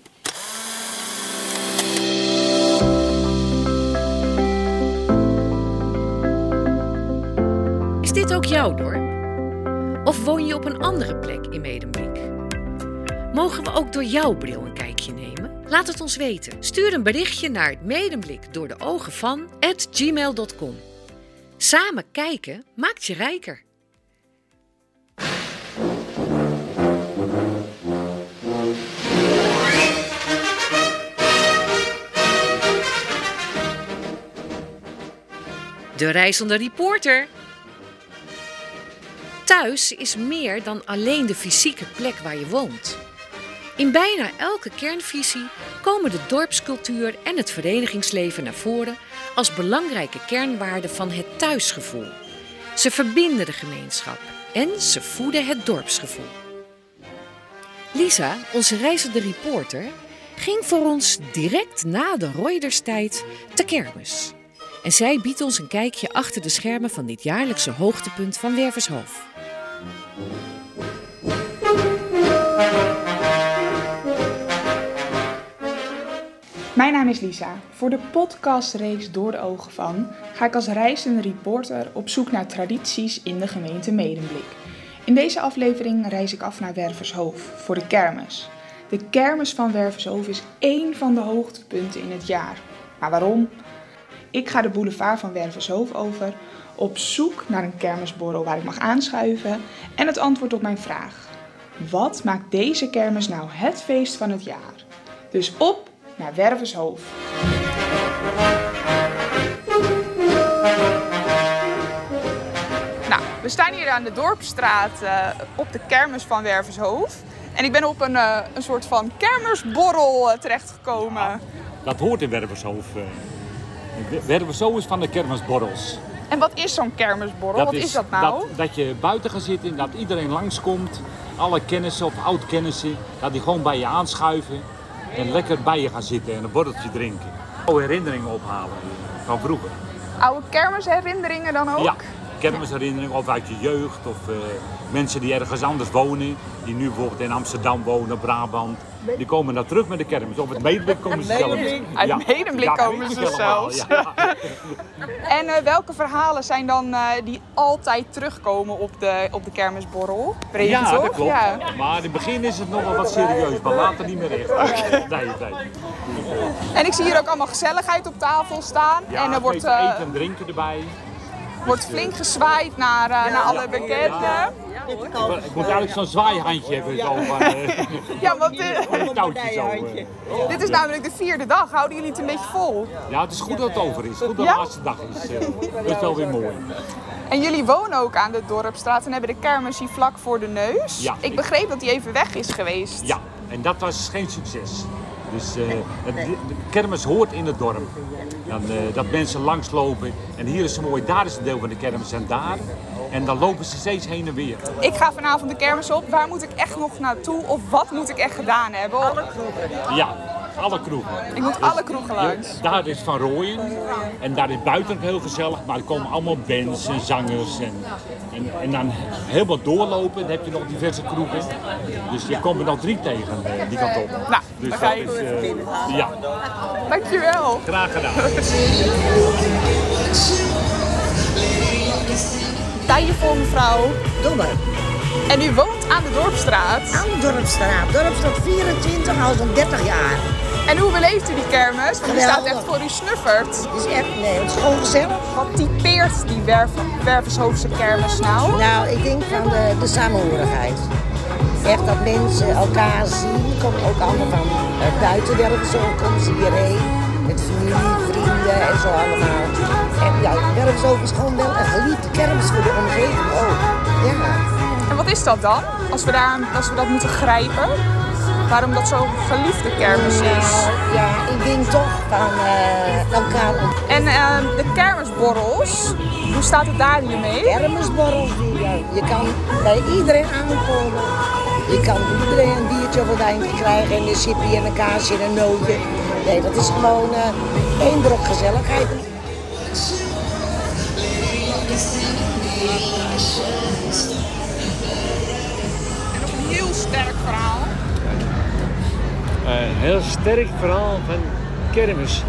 Is dit ook jouw dorp? Of woon je op een andere plek in Medemblik? Mogen we ook door jouw bril een kijkje nemen? Laat het ons weten. Stuur een berichtje naar medemblik door de ogen van gmail.com. Samen kijken maakt je rijker. De reizende reporter. Thuis is meer dan alleen de fysieke plek waar je woont. In bijna elke kernvisie komen de dorpscultuur en het verenigingsleven naar voren als belangrijke kernwaarden van het thuisgevoel. Ze verbinden de gemeenschap en ze voeden het dorpsgevoel. Lisa, onze reizende reporter, ging voor ons direct na de Reuterstijd te kermis. En zij biedt ons een kijkje achter de schermen van dit jaarlijkse hoogtepunt van Wervershoofd. Mijn naam is Lisa. Voor de podcastreeks Door de Ogen van ga ik als reizende reporter op zoek naar tradities in de gemeente Medemblik. In deze aflevering reis ik af naar Wervershoofd voor de kermis. De kermis van Wervershoofd is één van de hoogtepunten in het jaar. Maar waarom? Ik ga de boulevard van Wervershoofd over op zoek naar een kermisborrel waar ik mag aanschuiven en het antwoord op mijn vraag. Wat maakt deze kermis nou het feest van het jaar? Dus op naar Wervershoofd. Nou, we staan hier aan de Dorpstraat uh, op de kermis van Wervershoofd. En ik ben op een, uh, een soort van kermisborrel uh, terechtgekomen. Dat hoort in Wervershoofd. Wervershoofd is van de kermisborrels. En wat is zo'n kermisborrel? Wat is, is dat nou? Dat, dat je buiten gaat zitten, dat iedereen langskomt. Alle kennissen of oud-kennissen, dat die gewoon bij je aanschuiven. En lekker bij je gaan zitten en een borreltje drinken. Oude herinneringen ophalen van vroeger. Oude kermisherinneringen dan ook? Ja, kermisherinneringen of uit je jeugd. Of uh, mensen die ergens anders wonen. Die nu bijvoorbeeld in Amsterdam wonen, Brabant. Die komen dan terug met de kermis. Of het medemblik komen ze zelfs. Uit ja. medemblik ja, komen ze zelfs. Ja. [laughs] en uh, welke verhalen zijn dan uh, die altijd terugkomen op de, op de kermisborrel? Ja, toch? dat klopt. Ja. Maar in het begin is het nog wel wat serieus, maar later niet meer echt. Okay. Nee, nee. En ik zie hier ook allemaal gezelligheid op tafel staan. Ja, en er wordt uh, eten en drinken erbij. Wordt flink gezwaaid naar, naar alle bekenden. Ik, ik moet eigenlijk zo'n zwaaihandje hebben. Zo, van, uh, [laughs] ja, want uh, touwtje zo, uh. dit is namelijk de vierde dag. Houden jullie het een beetje vol? Ja, het is goed dat het over is. Goed dat ja? de laatste dag is. dat is wel weer mooi. En jullie wonen ook aan de Dorpstraat en hebben de kermis hier vlak voor de neus. Ja, ik begreep dat die even weg is geweest. Ja, en dat was geen succes. Dus uh, de kermis hoort in het dorp. Dan, uh, dat mensen langslopen. En hier is het mooi, daar is een deel van de kermis en daar. En dan lopen ze steeds heen en weer. Ik ga vanavond de kermis op. Waar moet ik echt nog naartoe? Of wat moet ik echt gedaan hebben? Ja, alle kroegen. Ik moet dus alle kroegen langs. Daar is Van Rooyen. En daar is buiten heel gezellig. Maar er komen allemaal bands en zangers. En, en, en dan helemaal doorlopen. Dan heb je nog diverse kroegen. Dus je komt er nog drie tegen uh, die kant op. Nou, dus dat ga is, uh, ja. Dankjewel. Graag gedaan. Tijdje voor mevrouw. Dommer. En u woont aan de Dorpstraat? Aan de Dorpstraat. Dorpstraat 24, al zo'n 30 jaar. En hoe beleeft u die kermis? Want die staat echt voor u snuffert. Het is echt, nee, het is gewoon gezellig. Wat typeert die Wervershoofdse kermis nou? Nou, ik denk van de, de samenhorigheid. Echt dat mensen elkaar zien. Komen ook allemaal van uh, buiten Wervershoofd, komen ze hierheen. Met familie, vrienden en zo allemaal. En ja, Wervershoofd is gewoon wel een geliefde kermis voor de omgeving ook. Ja. En wat is dat dan? Als we, daar, als we dat moeten grijpen? Waarom dat zo'n geliefde kermis is? Nou, ja, ik denk toch van uh. En uh, de kermisborrels, hoe staat het daar hiermee? Kermisborrels, ja. je kan bij iedereen aankomen. Je kan iedereen een biertje of een wijntje krijgen en een chippy en een kaasje en een nootje. Nee, dat is gewoon uh, één brok gezelligheid. Sterk verhaal. Een heel sterk verhaal van kermis.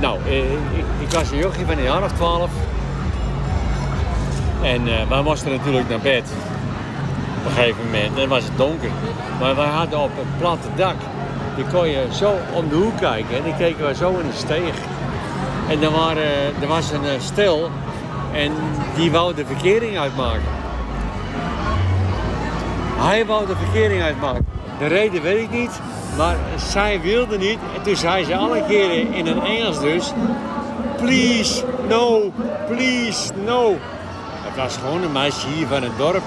Nou, uh, ik, ik, was een jochie van een jaar of twaalf. En uh, wij moesten natuurlijk naar bed. een gegeven moment. Was het donker. Maar wij hadden op een platte dak. Die kon je zo om de hoek kijken. En die keken we zo in de steeg. En er, waren, er was een eh, stel. En die wou de verkering uitmaken. Hij wou de verkering uitmaken. De reden weet ik niet. Maar zij wilde niet. En toen zei ze alle keren in het Engels dus... Please, no, please, no. Het was gewoon een meisje hier van het dorp.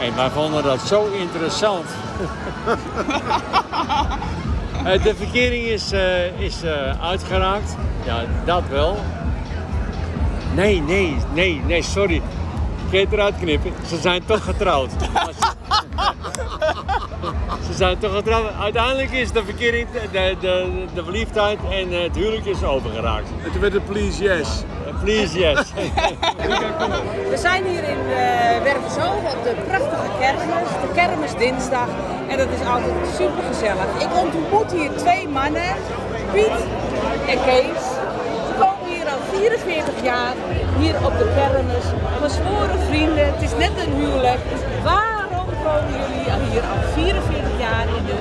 En wij vonden dat zo interessant. [laughs] Eh, de verkering is, uh, is uh, uitgeraakt. Ja, dat wel. Nee, nee, nee, nee, sorry. Ik eruit knippen. Ze zijn toch getrouwd. [laughs] Ze zijn toch getrouwd. Uiteindelijk is de verkering, de, de, de verliefdheid en het huwelijk is overgeraakt. En toen werd het please yes. Please yes. [laughs] We zijn hier in uh, op de prachtige kermis, de kermisdinsdag. En dat is altijd super gezellig. Ik ontmoet hier twee mannen, Piet en Kees. Ze komen hier al 44 jaar, hier op de kermis. Gezworen vrienden, het is net een huwelijk. Komen jullie hier al 44 jaar in de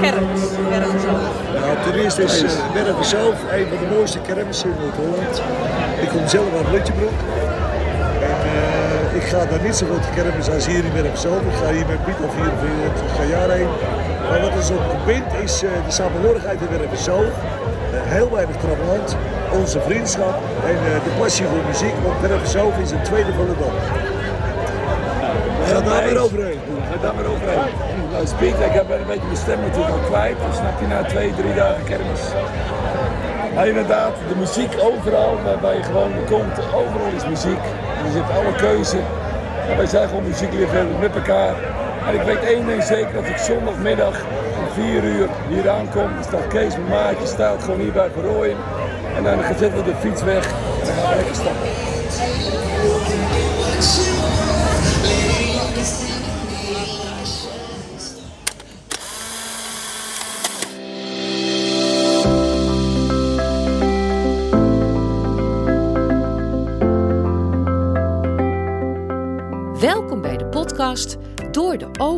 kermis, Wervershoven? Nou, ten eerste is uh, Wervershoven een van de mooiste kermissen in Noord-Holland. Ik kom zelf uit Lutjebroek. En uh, ik ga daar niet zo goed kermis als hier in Wervershoven. Ik ga hier met Piet al 44 jaar heen. Maar wat ons op bindt is uh, de samenhorigheid in Wervershoven. heel weinig trammeland, onze vriendschap en de passie voor muziek. Want Wervershoven is een tweede van de dorp. Ga daar weer overheen. Ga daar weer overheen. Nou, Piet, ik heb een beetje mijn stem natuurlijk al kwijt. Dan snap je na twee, drie dagen kermis. Maar inderdaad, de muziek overal, waarbij je gewoon komt, overal is muziek. Je hebt alle keuze. En wij zijn gewoon muziekliefhebbers met elkaar. En ik weet één ding zeker, dat ik zondagmiddag om 4 uur hier aankom. Dan staat Kees, mijn maatje, staat gewoon hier bij Verrooien. En dan zetten we de fiets weg en dan gaan we lekker stappen.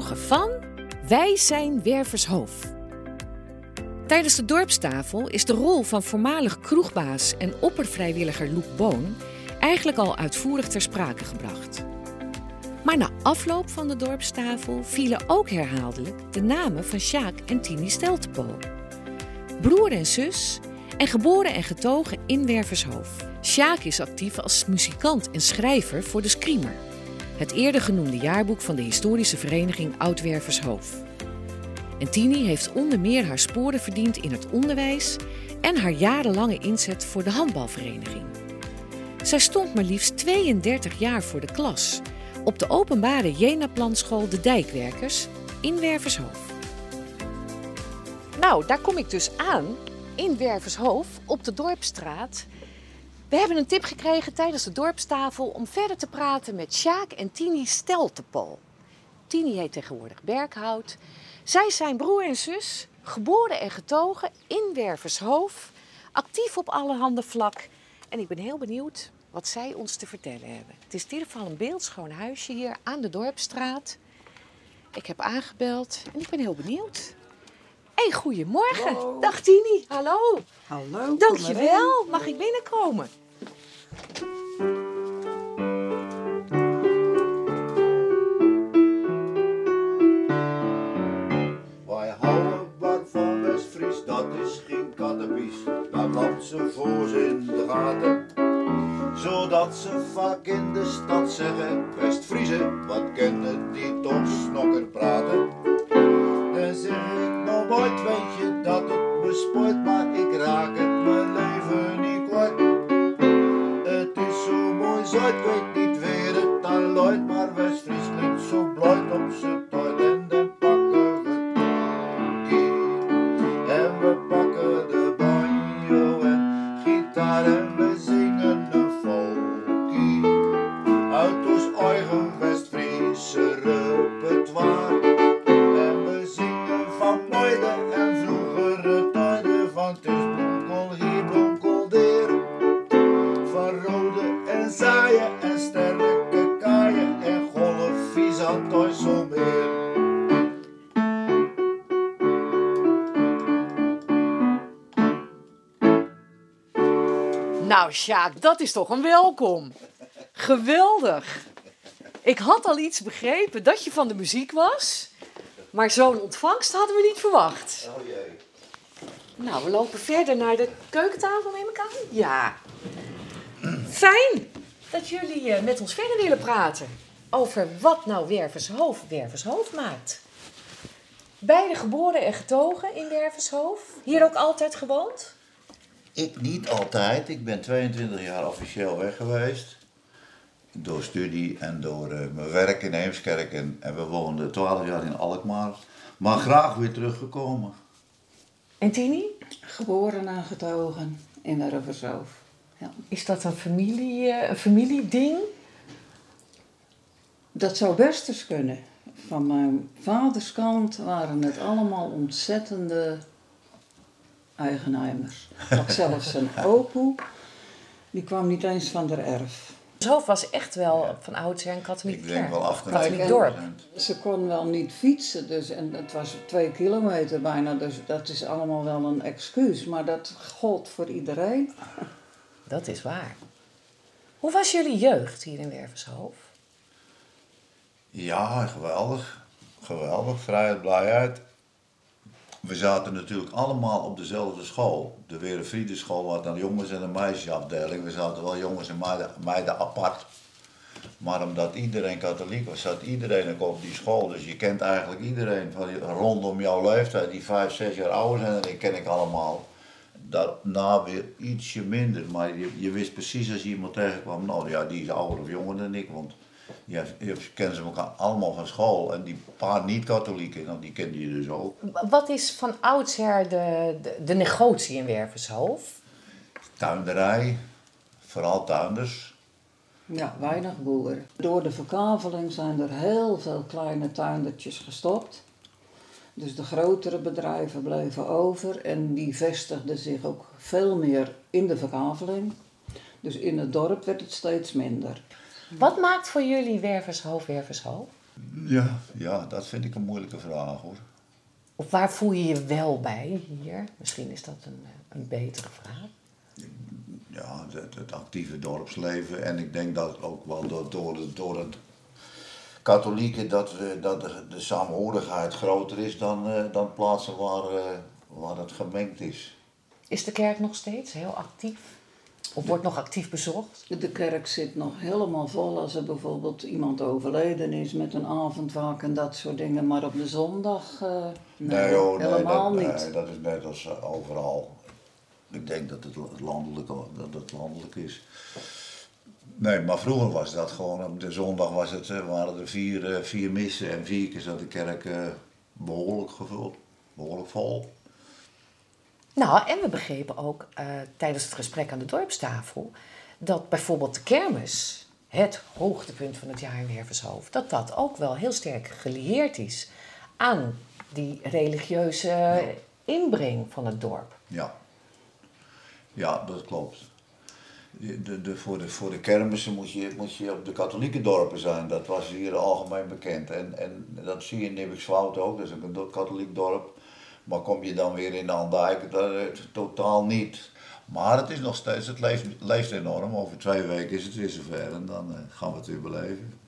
Van Wij zijn Wervershoof. Tijdens de dorpstafel is de rol van voormalig kroegbaas en oppervrijwilliger Loek Boon eigenlijk al uitvoerig ter sprake gebracht. Maar na afloop van de dorpstafel vielen ook herhaaldelijk de namen van Sjaak en Tini Steltepol. Broer en zus en geboren en getogen in Wervershoof. Sjaak is actief als muzikant en schrijver voor de Screamer het eerder genoemde jaarboek van de historische vereniging Oud-Wervershoof. En Tini heeft onder meer haar sporen verdiend in het onderwijs en haar jarenlange inzet voor de handbalvereniging. Zij stond maar liefst 32 jaar voor de klas op de openbare Jena-planschool De Dijkwerkers in Wervershoof. Nou, daar kom ik dus aan in Wervershoof op de Dorpstraat we hebben een tip gekregen tijdens de dorpstafel om verder te praten met Sjaak en Tini Steltepol. Tini heet tegenwoordig Berghout. Zij zijn broer en zus, geboren en getogen in Wervershoof, actief op allerhande vlak. En ik ben heel benieuwd wat zij ons te vertellen hebben. Het is in ieder geval een beeldschoon huisje hier aan de Dorpstraat. Ik heb aangebeld en ik ben heel benieuwd. Hey, goedemorgen. Hallo. Dag Tini. Hallo. Hallo. Dankjewel. Mag ik binnenkomen? Wij houden wat van West-Fries, dat is geen kattenbies. Daar loopt ze voor ze in de gaten. Zodat ze vaak in de stad zeggen, West-Friezen, wat kennen die toch snokker praten. Dan zeg ik, nou nooit weet je dat het me spoort, maar ik raak ik weet niet weer het dan looit, maar West-Fries klinkt zo blooit op z'n Sjaak, dat is toch een welkom. Geweldig. Ik had al iets begrepen dat je van de muziek was. Maar zo'n ontvangst hadden we niet verwacht. Oh jee. Nou, we lopen verder naar de keukentafel, neem ik aan. Ja. Fijn dat jullie eh, met ons verder willen praten. Over wat nou Wervershoofd Wervershoofd maakt. Beide geboren en getogen in Wervershoofd. Hier ook altijd gewoond? Ik niet altijd. Ik ben 22 jaar officieel weg geweest. Door studie en door eh, mijn werk in Heemskerk. En, en we woonden 12 jaar in Alkmaar. Maar graag weer teruggekomen. En Tini? Geboren en getogen in Wervershoofd. Ja. Is dat een, familie, eh, een familieding? Dat zou best eens kunnen. Van mijn vaders kant waren het allemaal ontzettende eigenheimers. Ik had zelfs een opoe, die kwam niet eens van der erf. Zo was echt wel van oudsher een katholiek Ik denk kerk. wel afgeleid. Katholiek dorp. Ze kon wel niet fietsen, dus, en het was twee kilometer bijna, dus dat is allemaal wel een excuus. Maar dat gold voor iedereen. Dat is waar. Hoe was jullie jeugd hier in Wervershoofd? Ja, geweldig. Geweldig. Vrijheid, blijheid. We zaten natuurlijk allemaal op dezelfde school. De Werenfriedenschool had een jongens- en een meisjesafdeling. We zaten wel jongens en meiden, apart. Maar omdat iedereen katholiek was, zat iedereen ook op die school. Dus je kent eigenlijk iedereen van rondom jouw leeftijd, die vijf, zes jaar ouder zijn. Die ken ik allemaal. Daarna weer ietsje minder. Maar je, je wist precies als je iemand tegenkwam, nou ja, die is ouder of jonger dan ik. Want je, je kennen ze elkaar allemaal van school. En die paar niet-katholieken, nou, die kende je dus ook. Wat is van oudsher de, de, de negotie in Wervershoofd? Tuinderij, vooral tuinders. Ja, weinig boeren. Door de verkaveling zijn er heel veel kleine tuindertjes gestopt. Dus de grotere bedrijven bleven over en die vestigden zich ook veel meer in de verkaveling. Dus in het dorp werd het steeds minder. Wat maakt voor jullie Wervershoofd Wervershoofd? Ja, ja, dat vind ik een moeilijke vraag hoor. Of waar voel je je wel bij hier? Misschien is dat een, eh, een betere vraag. Ja, het, het actieve dorpsleven. En ik denk dat ook wel door, door, het- door het katholieke dat, we, dat de, de saamhorigheid groter is dan, eh, dan plaatsen waar, eh, waar het gemengd is. Is de kerk nog steeds heel actief? Of wordt nog actief bezocht? De kerk zit nog helemaal vol als er bijvoorbeeld iemand overleden is met een avondwaak en dat soort dingen. Maar op de zondag, eh, nee, helemaal dat, niet. nee, dat is net als eh, overal. Ik denk dat het landelijk, dat het landelijk is. Nee, maar vroeger was dat gewoon, op de zondag was het, eh, waren er vier, vier missen en vier keer zat de kerk eh, behoorlijk gevuld, behoorlijk vol. Nou, en we begrepen ook eh, tijdens het gesprek aan de dorpstafel dat bijvoorbeeld de kermis, het hoogtepunt van het jaar in Wervershoofd, dat dat ook wel heel sterk gelieerd is aan die religieuze inbreng van het dorp. Ja, ja dat klopt. De, de, voor, de, voor de kermissen moet je, moet je op de katholieke dorpen zijn. Dat was hier algemeen bekend. En, en dat zie je in Nibbikswoud ook, dat is ook een katholiek dorp. Maar kom je dan weer in de Andijk, eh, totaal niet. Maar het is nog steeds, het leeft, leeft enorm. Over twee weken is het weer zover en dan eh, gaan we het weer beleven.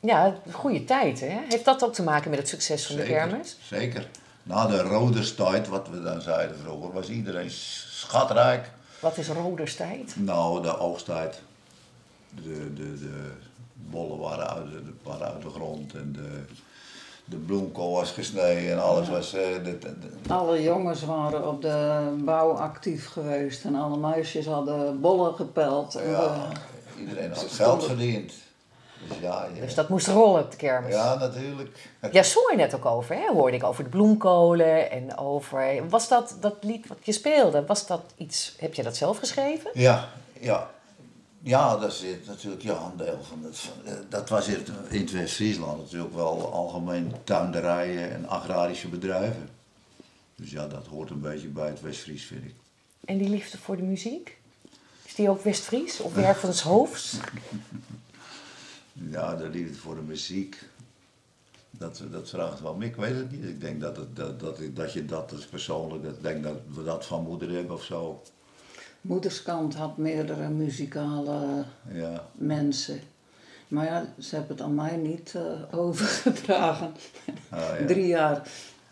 Ja, goede tijd, hè? Heeft dat ook te maken met het succes van de kermis? Zeker. Na de roderstijd, wat we dan zeiden vroeger, was iedereen schatrijk. Wat is roderstijd? Nou, de oogsttijd. De, de, de bollen waren uit, de, waren uit de grond en de, de bloemkool was gesneden en alles was... eh, Alle jongens waren op de bouw actief geweest en alle meisjes hadden bollen gepeld. En ja, iedereen had geld verdiend. Dus ja, je- Dus dat moest rollen op de kermis. ja, natuurlijk. Jij zong er net ook over, hè? hoorde ik over de bloemkolen en over... Was dat, dat lied wat je speelde, was dat iets... Heb je dat zelf geschreven? Ja, ja. Ja, dat zit natuurlijk ja, een deel van het. van- eh, Dat was in in het West-Friesland natuurlijk wel algemeen tuinderijen en agrarische bedrijven. Dus ja, dat hoort een beetje bij het West-Fries, vind ik. En die liefde voor de muziek? Is die ook West-Fries of Wervenshoofds? [laughs] Ja, de liefde voor de muziek. Dat, dat vraagt wel. Ik weet het niet. Ik denk dat, het, dat, dat, dat je dat als persoonlijk, dat, ik denk dat we dat van moeder hebben of zo. Moederskant had meerdere muzikale Ja. mensen. Maar ja, ze hebben het aan mij niet eh, [laughs] overgedragen. Oh, ja. drie, jaar,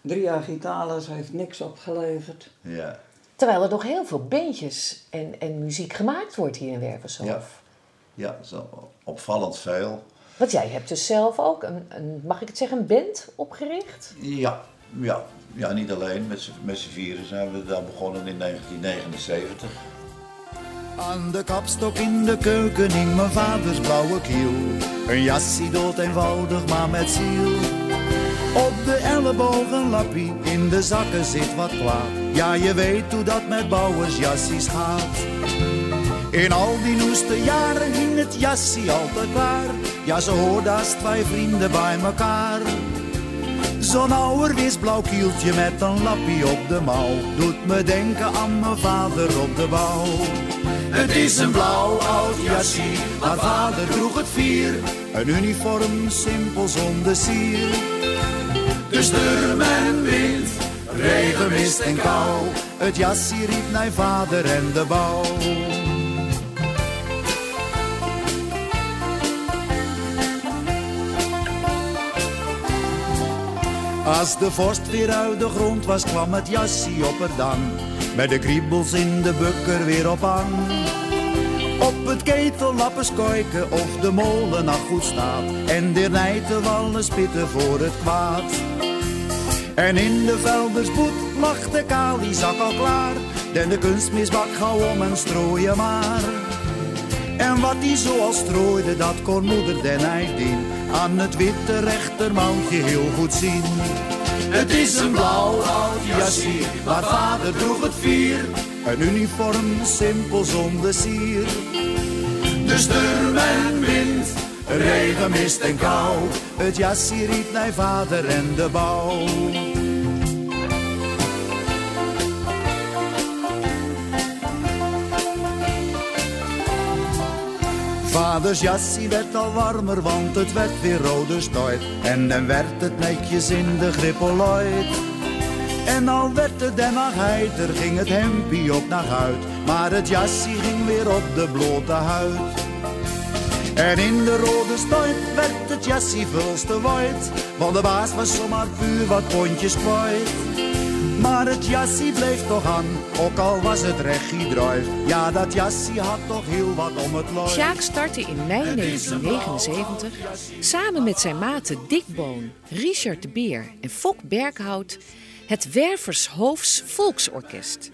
drie jaar gitaarles heeft niks opgeleverd. Ja. Terwijl er nog heel veel bandjes en, en muziek gemaakt wordt hier in Wervershoofd. Ja. Ja, zo opvallend veel. Want jij hebt dus zelf ook een, een, mag ik het zeggen, een band opgericht? Ja, ja. ja niet alleen. Met z'n- Met z'n vieren zijn we daar begonnen in 1979. Aan de kapstok in de keuken hing mijn vaders blauwe kiel. Een jassie dood eenvoudig, maar met ziel. Op de elleboog een lappie, in de zakken zit wat kwaad. Ja, je weet hoe dat met bouwersjassies gaat. In al die noeste jaren hing het jassie altijd klaar. Ja, ze hoorde als twee vrienden bij mekaar. Zo'n ouderwets blauw kieltje met een lappie op de mouw Doet me denken aan mijn vader op de bouw Het is een blauw oud jassie, maar vader droeg het vier Een uniform simpel zonder sier De storm en wind, regen, mist en kou Het jassie riep naar vader en de bouw Als de vorst weer uit de grond was, kwam het jassie op er dan. Met de kriebels in de bukker weer op aan. Op het ketellappen skuiken of de molen nog goed staat. En de nijten wallen spitten voor het kwaad. En in de veldersboet lag de kaliezak al klaar. Den de kunstmisbak gauw om en strooien maar. En wat die zoal strooide, dat kon moeder den Eidin aan het witte rechtermouwtje heel goed zien. Het is een blauw oud jassie, maar vader droeg het vier. Een uniform, simpel zonder sier. De storm en wind, regen, mist en kou. Het jassie riep naar vader en de bouw. Vaders jassie werd al warmer, want het werd weer rode stoit. En dan werd het netjes in de grippelooid. En al werd het den nog heiter, ging het hempie op naar huid. Maar het jassie ging weer op de blote huid. En in de rode stoit werd het jassie vulste white. Want de baas was zomaar puur wat pondjes kwijt. Maar het jassie bleef toch aan, ook al was het druif. Ja, dat jassie had toch heel wat om het looi. Sjaak startte in mei 1979 samen met zijn maten Dick Boon, Richard de Beer en Fok Berghout het Wervershoofs Volksorkest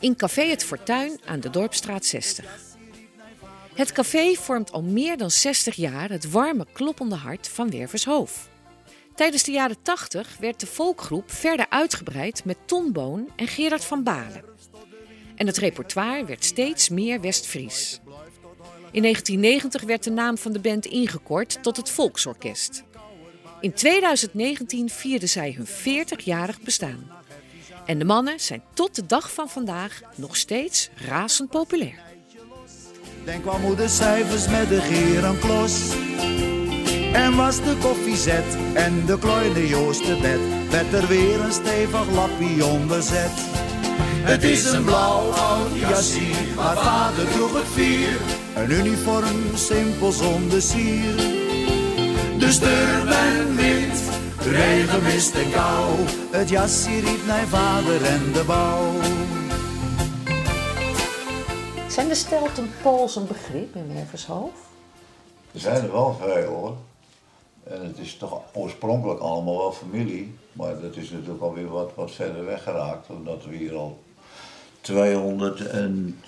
in Café Het Fortuin aan de Dorpstraat 60. Het café vormt al meer dan 60 jaar het warme kloppende hart van Wervershoof. Tijdens de jaren 80 werd de volkgroep verder uitgebreid met Ton Boon en Gerard van Balen. En het repertoire werd steeds meer West-Fries. In 1990 werd de naam van de band ingekort tot het Volksorkest. In 2019 vierden zij hun 40-jarig bestaan. En de mannen zijn tot de dag van vandaag nog steeds razend populair. Dan kwam moeder cijfers met de geer aan klos. En was de koffie zet en de kleine Joost te bed, werd er weer een stevig lappie onderzet. Het is een blauw oud jassie, maar vader droeg het vier. Een uniform, simpel zonder sier. De storm en wind, regen, mist en kou. Het jassie riep naar vader en de bouw. Zijn de Stelten Pools een begrip in Wervershoof? Er zijn er wel veel hoor. En het is toch oorspronkelijk allemaal wel familie. Maar dat is natuurlijk alweer wat, wat verder weggeraakt. Omdat we hier al 200 en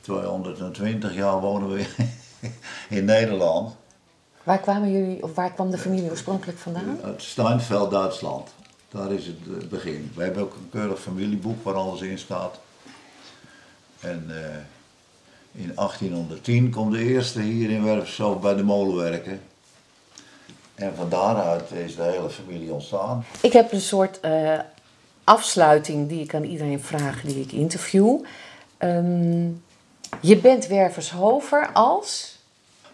220 jaar wonen we [laughs] in Nederland. Waar kwamen jullie, of waar kwam de familie oorspronkelijk vandaan? Uit Steinfeld, Duitsland. Daar is het eh, begin. We hebben ook een keurig familieboek waar alles in staat. En eh, in 1810 komt de eerste hier in Werfshoofd bij de molen werken. En van daaruit is de hele familie ontstaan. Ik heb een soort eh, afsluiting die ik aan iedereen vraag die ik interview. Ehm, je bent Wervershover als?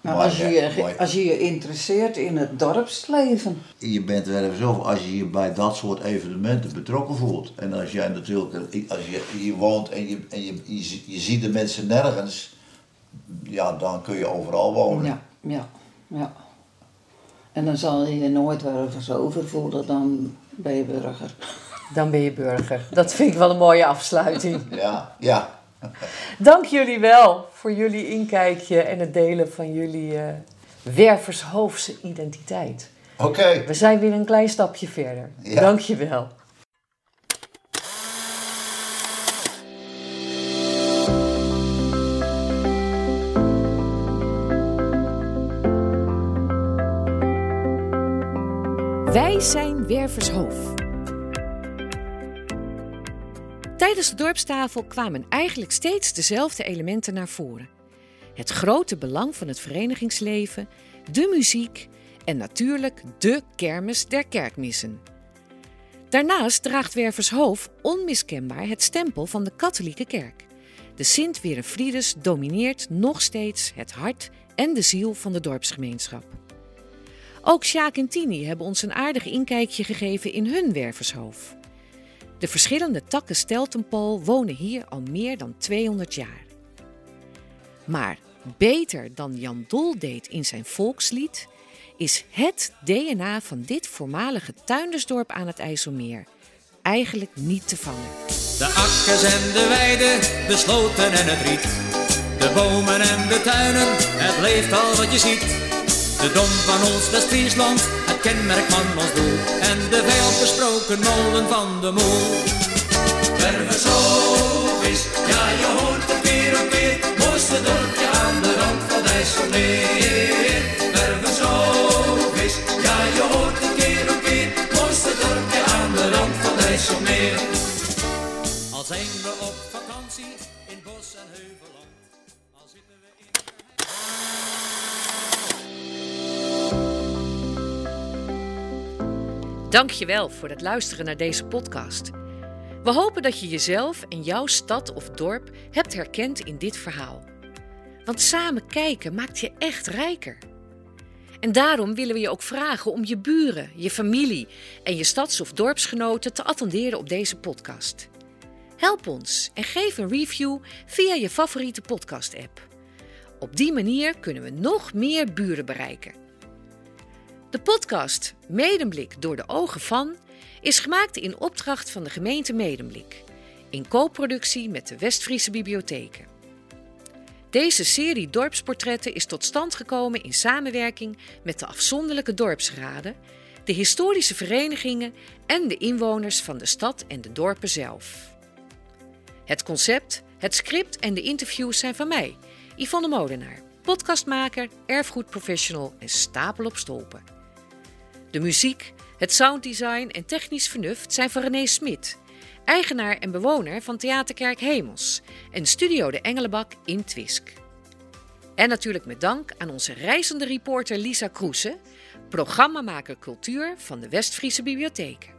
Nou, als, je, je, als je je interesseert in het dorpsleven. Je bent er even zelf als je je bij dat soort evenementen betrokken voelt. En als jij natuurlijk, als je hier woont en je, en je, je, ziet de mensen nergens, ja, dan kun je overal wonen. Ja, ja, ja. En dan zal je je nooit ergens over voelen, dan ben je burger. Dan ben je burger. Dat vind ik wel een mooie afsluiting. Ja, ja. Dank jullie wel voor jullie inkijkje en het delen van jullie uh, Wervershoofdse identiteit. Oké. We zijn weer een klein stapje verder. Ja. Dank je wel. Wij zijn Wervershoof. Tijdens de dorpstafel kwamen eigenlijk steeds dezelfde elementen naar voren. Het grote belang van het verenigingsleven, de muziek en natuurlijk de kermis der kerkmissen. Daarnaast draagt Wervershoof onmiskenbaar het stempel van de katholieke kerk. De Sint Werenfridus domineert nog steeds het hart en de ziel van de dorpsgemeenschap. Ook Sjaak en Tini hebben ons een aardig inkijkje gegeven in hun Wervershoof. De verschillende takken Steltenpool wonen hier al meer dan 200 jaar. Maar beter dan Jan Dol deed in zijn volkslied, is het DNA van dit voormalige tuindersdorp aan het IJsselmeer eigenlijk niet te vangen. De akkers en de weiden, de sloten en het riet. De bomen en de tuinen, het leeft al wat je ziet. De dom van ons West-Friesland kenmerk van ons doel. En de veel besproken molen van de moel. Wervershoofd is, ja je hoort het keer op keer. Mooiste dorpje aan de rand van IJsselmeer. Wervershoofd is, ja je hoort het keer op keer. Mooiste dorpje aan de rand van IJsselmeer. Al zijn we op vakantie in bos en heuvelland. Al zitten we in... Dankjewel voor het luisteren naar deze podcast. We hopen dat je jezelf en jouw stad of dorp hebt herkend in dit verhaal. Want samen kijken maakt je echt rijker. En daarom willen we je ook vragen om je buren, je familie en je stads- of dorpsgenoten te attenderen op deze podcast. Help ons en geef een review via je favoriete podcast-app. Op die manier kunnen we nog meer buren bereiken. De podcast Medemblik door de ogen van is gemaakt in opdracht van de gemeente Medemblik, in co-productie met de Westfriese Bibliotheken. Deze serie dorpsportretten is tot stand gekomen in samenwerking met de afzonderlijke dorpsraden, de historische verenigingen en de inwoners van de stad en de dorpen zelf. Het concept, het script en de interviews zijn van mij, Yvonne Modenaar, podcastmaker, erfgoedprofessional en stapel op stolpen. De muziek, het sounddesign en technisch vernuft zijn van René Smit, eigenaar en bewoner van Theaterkerk Hemels en Studio de Engelenbak in Twisk. En natuurlijk met dank aan onze reizende reporter Lisa Kroese, programmamaker cultuur van de Westfriese Bibliotheken.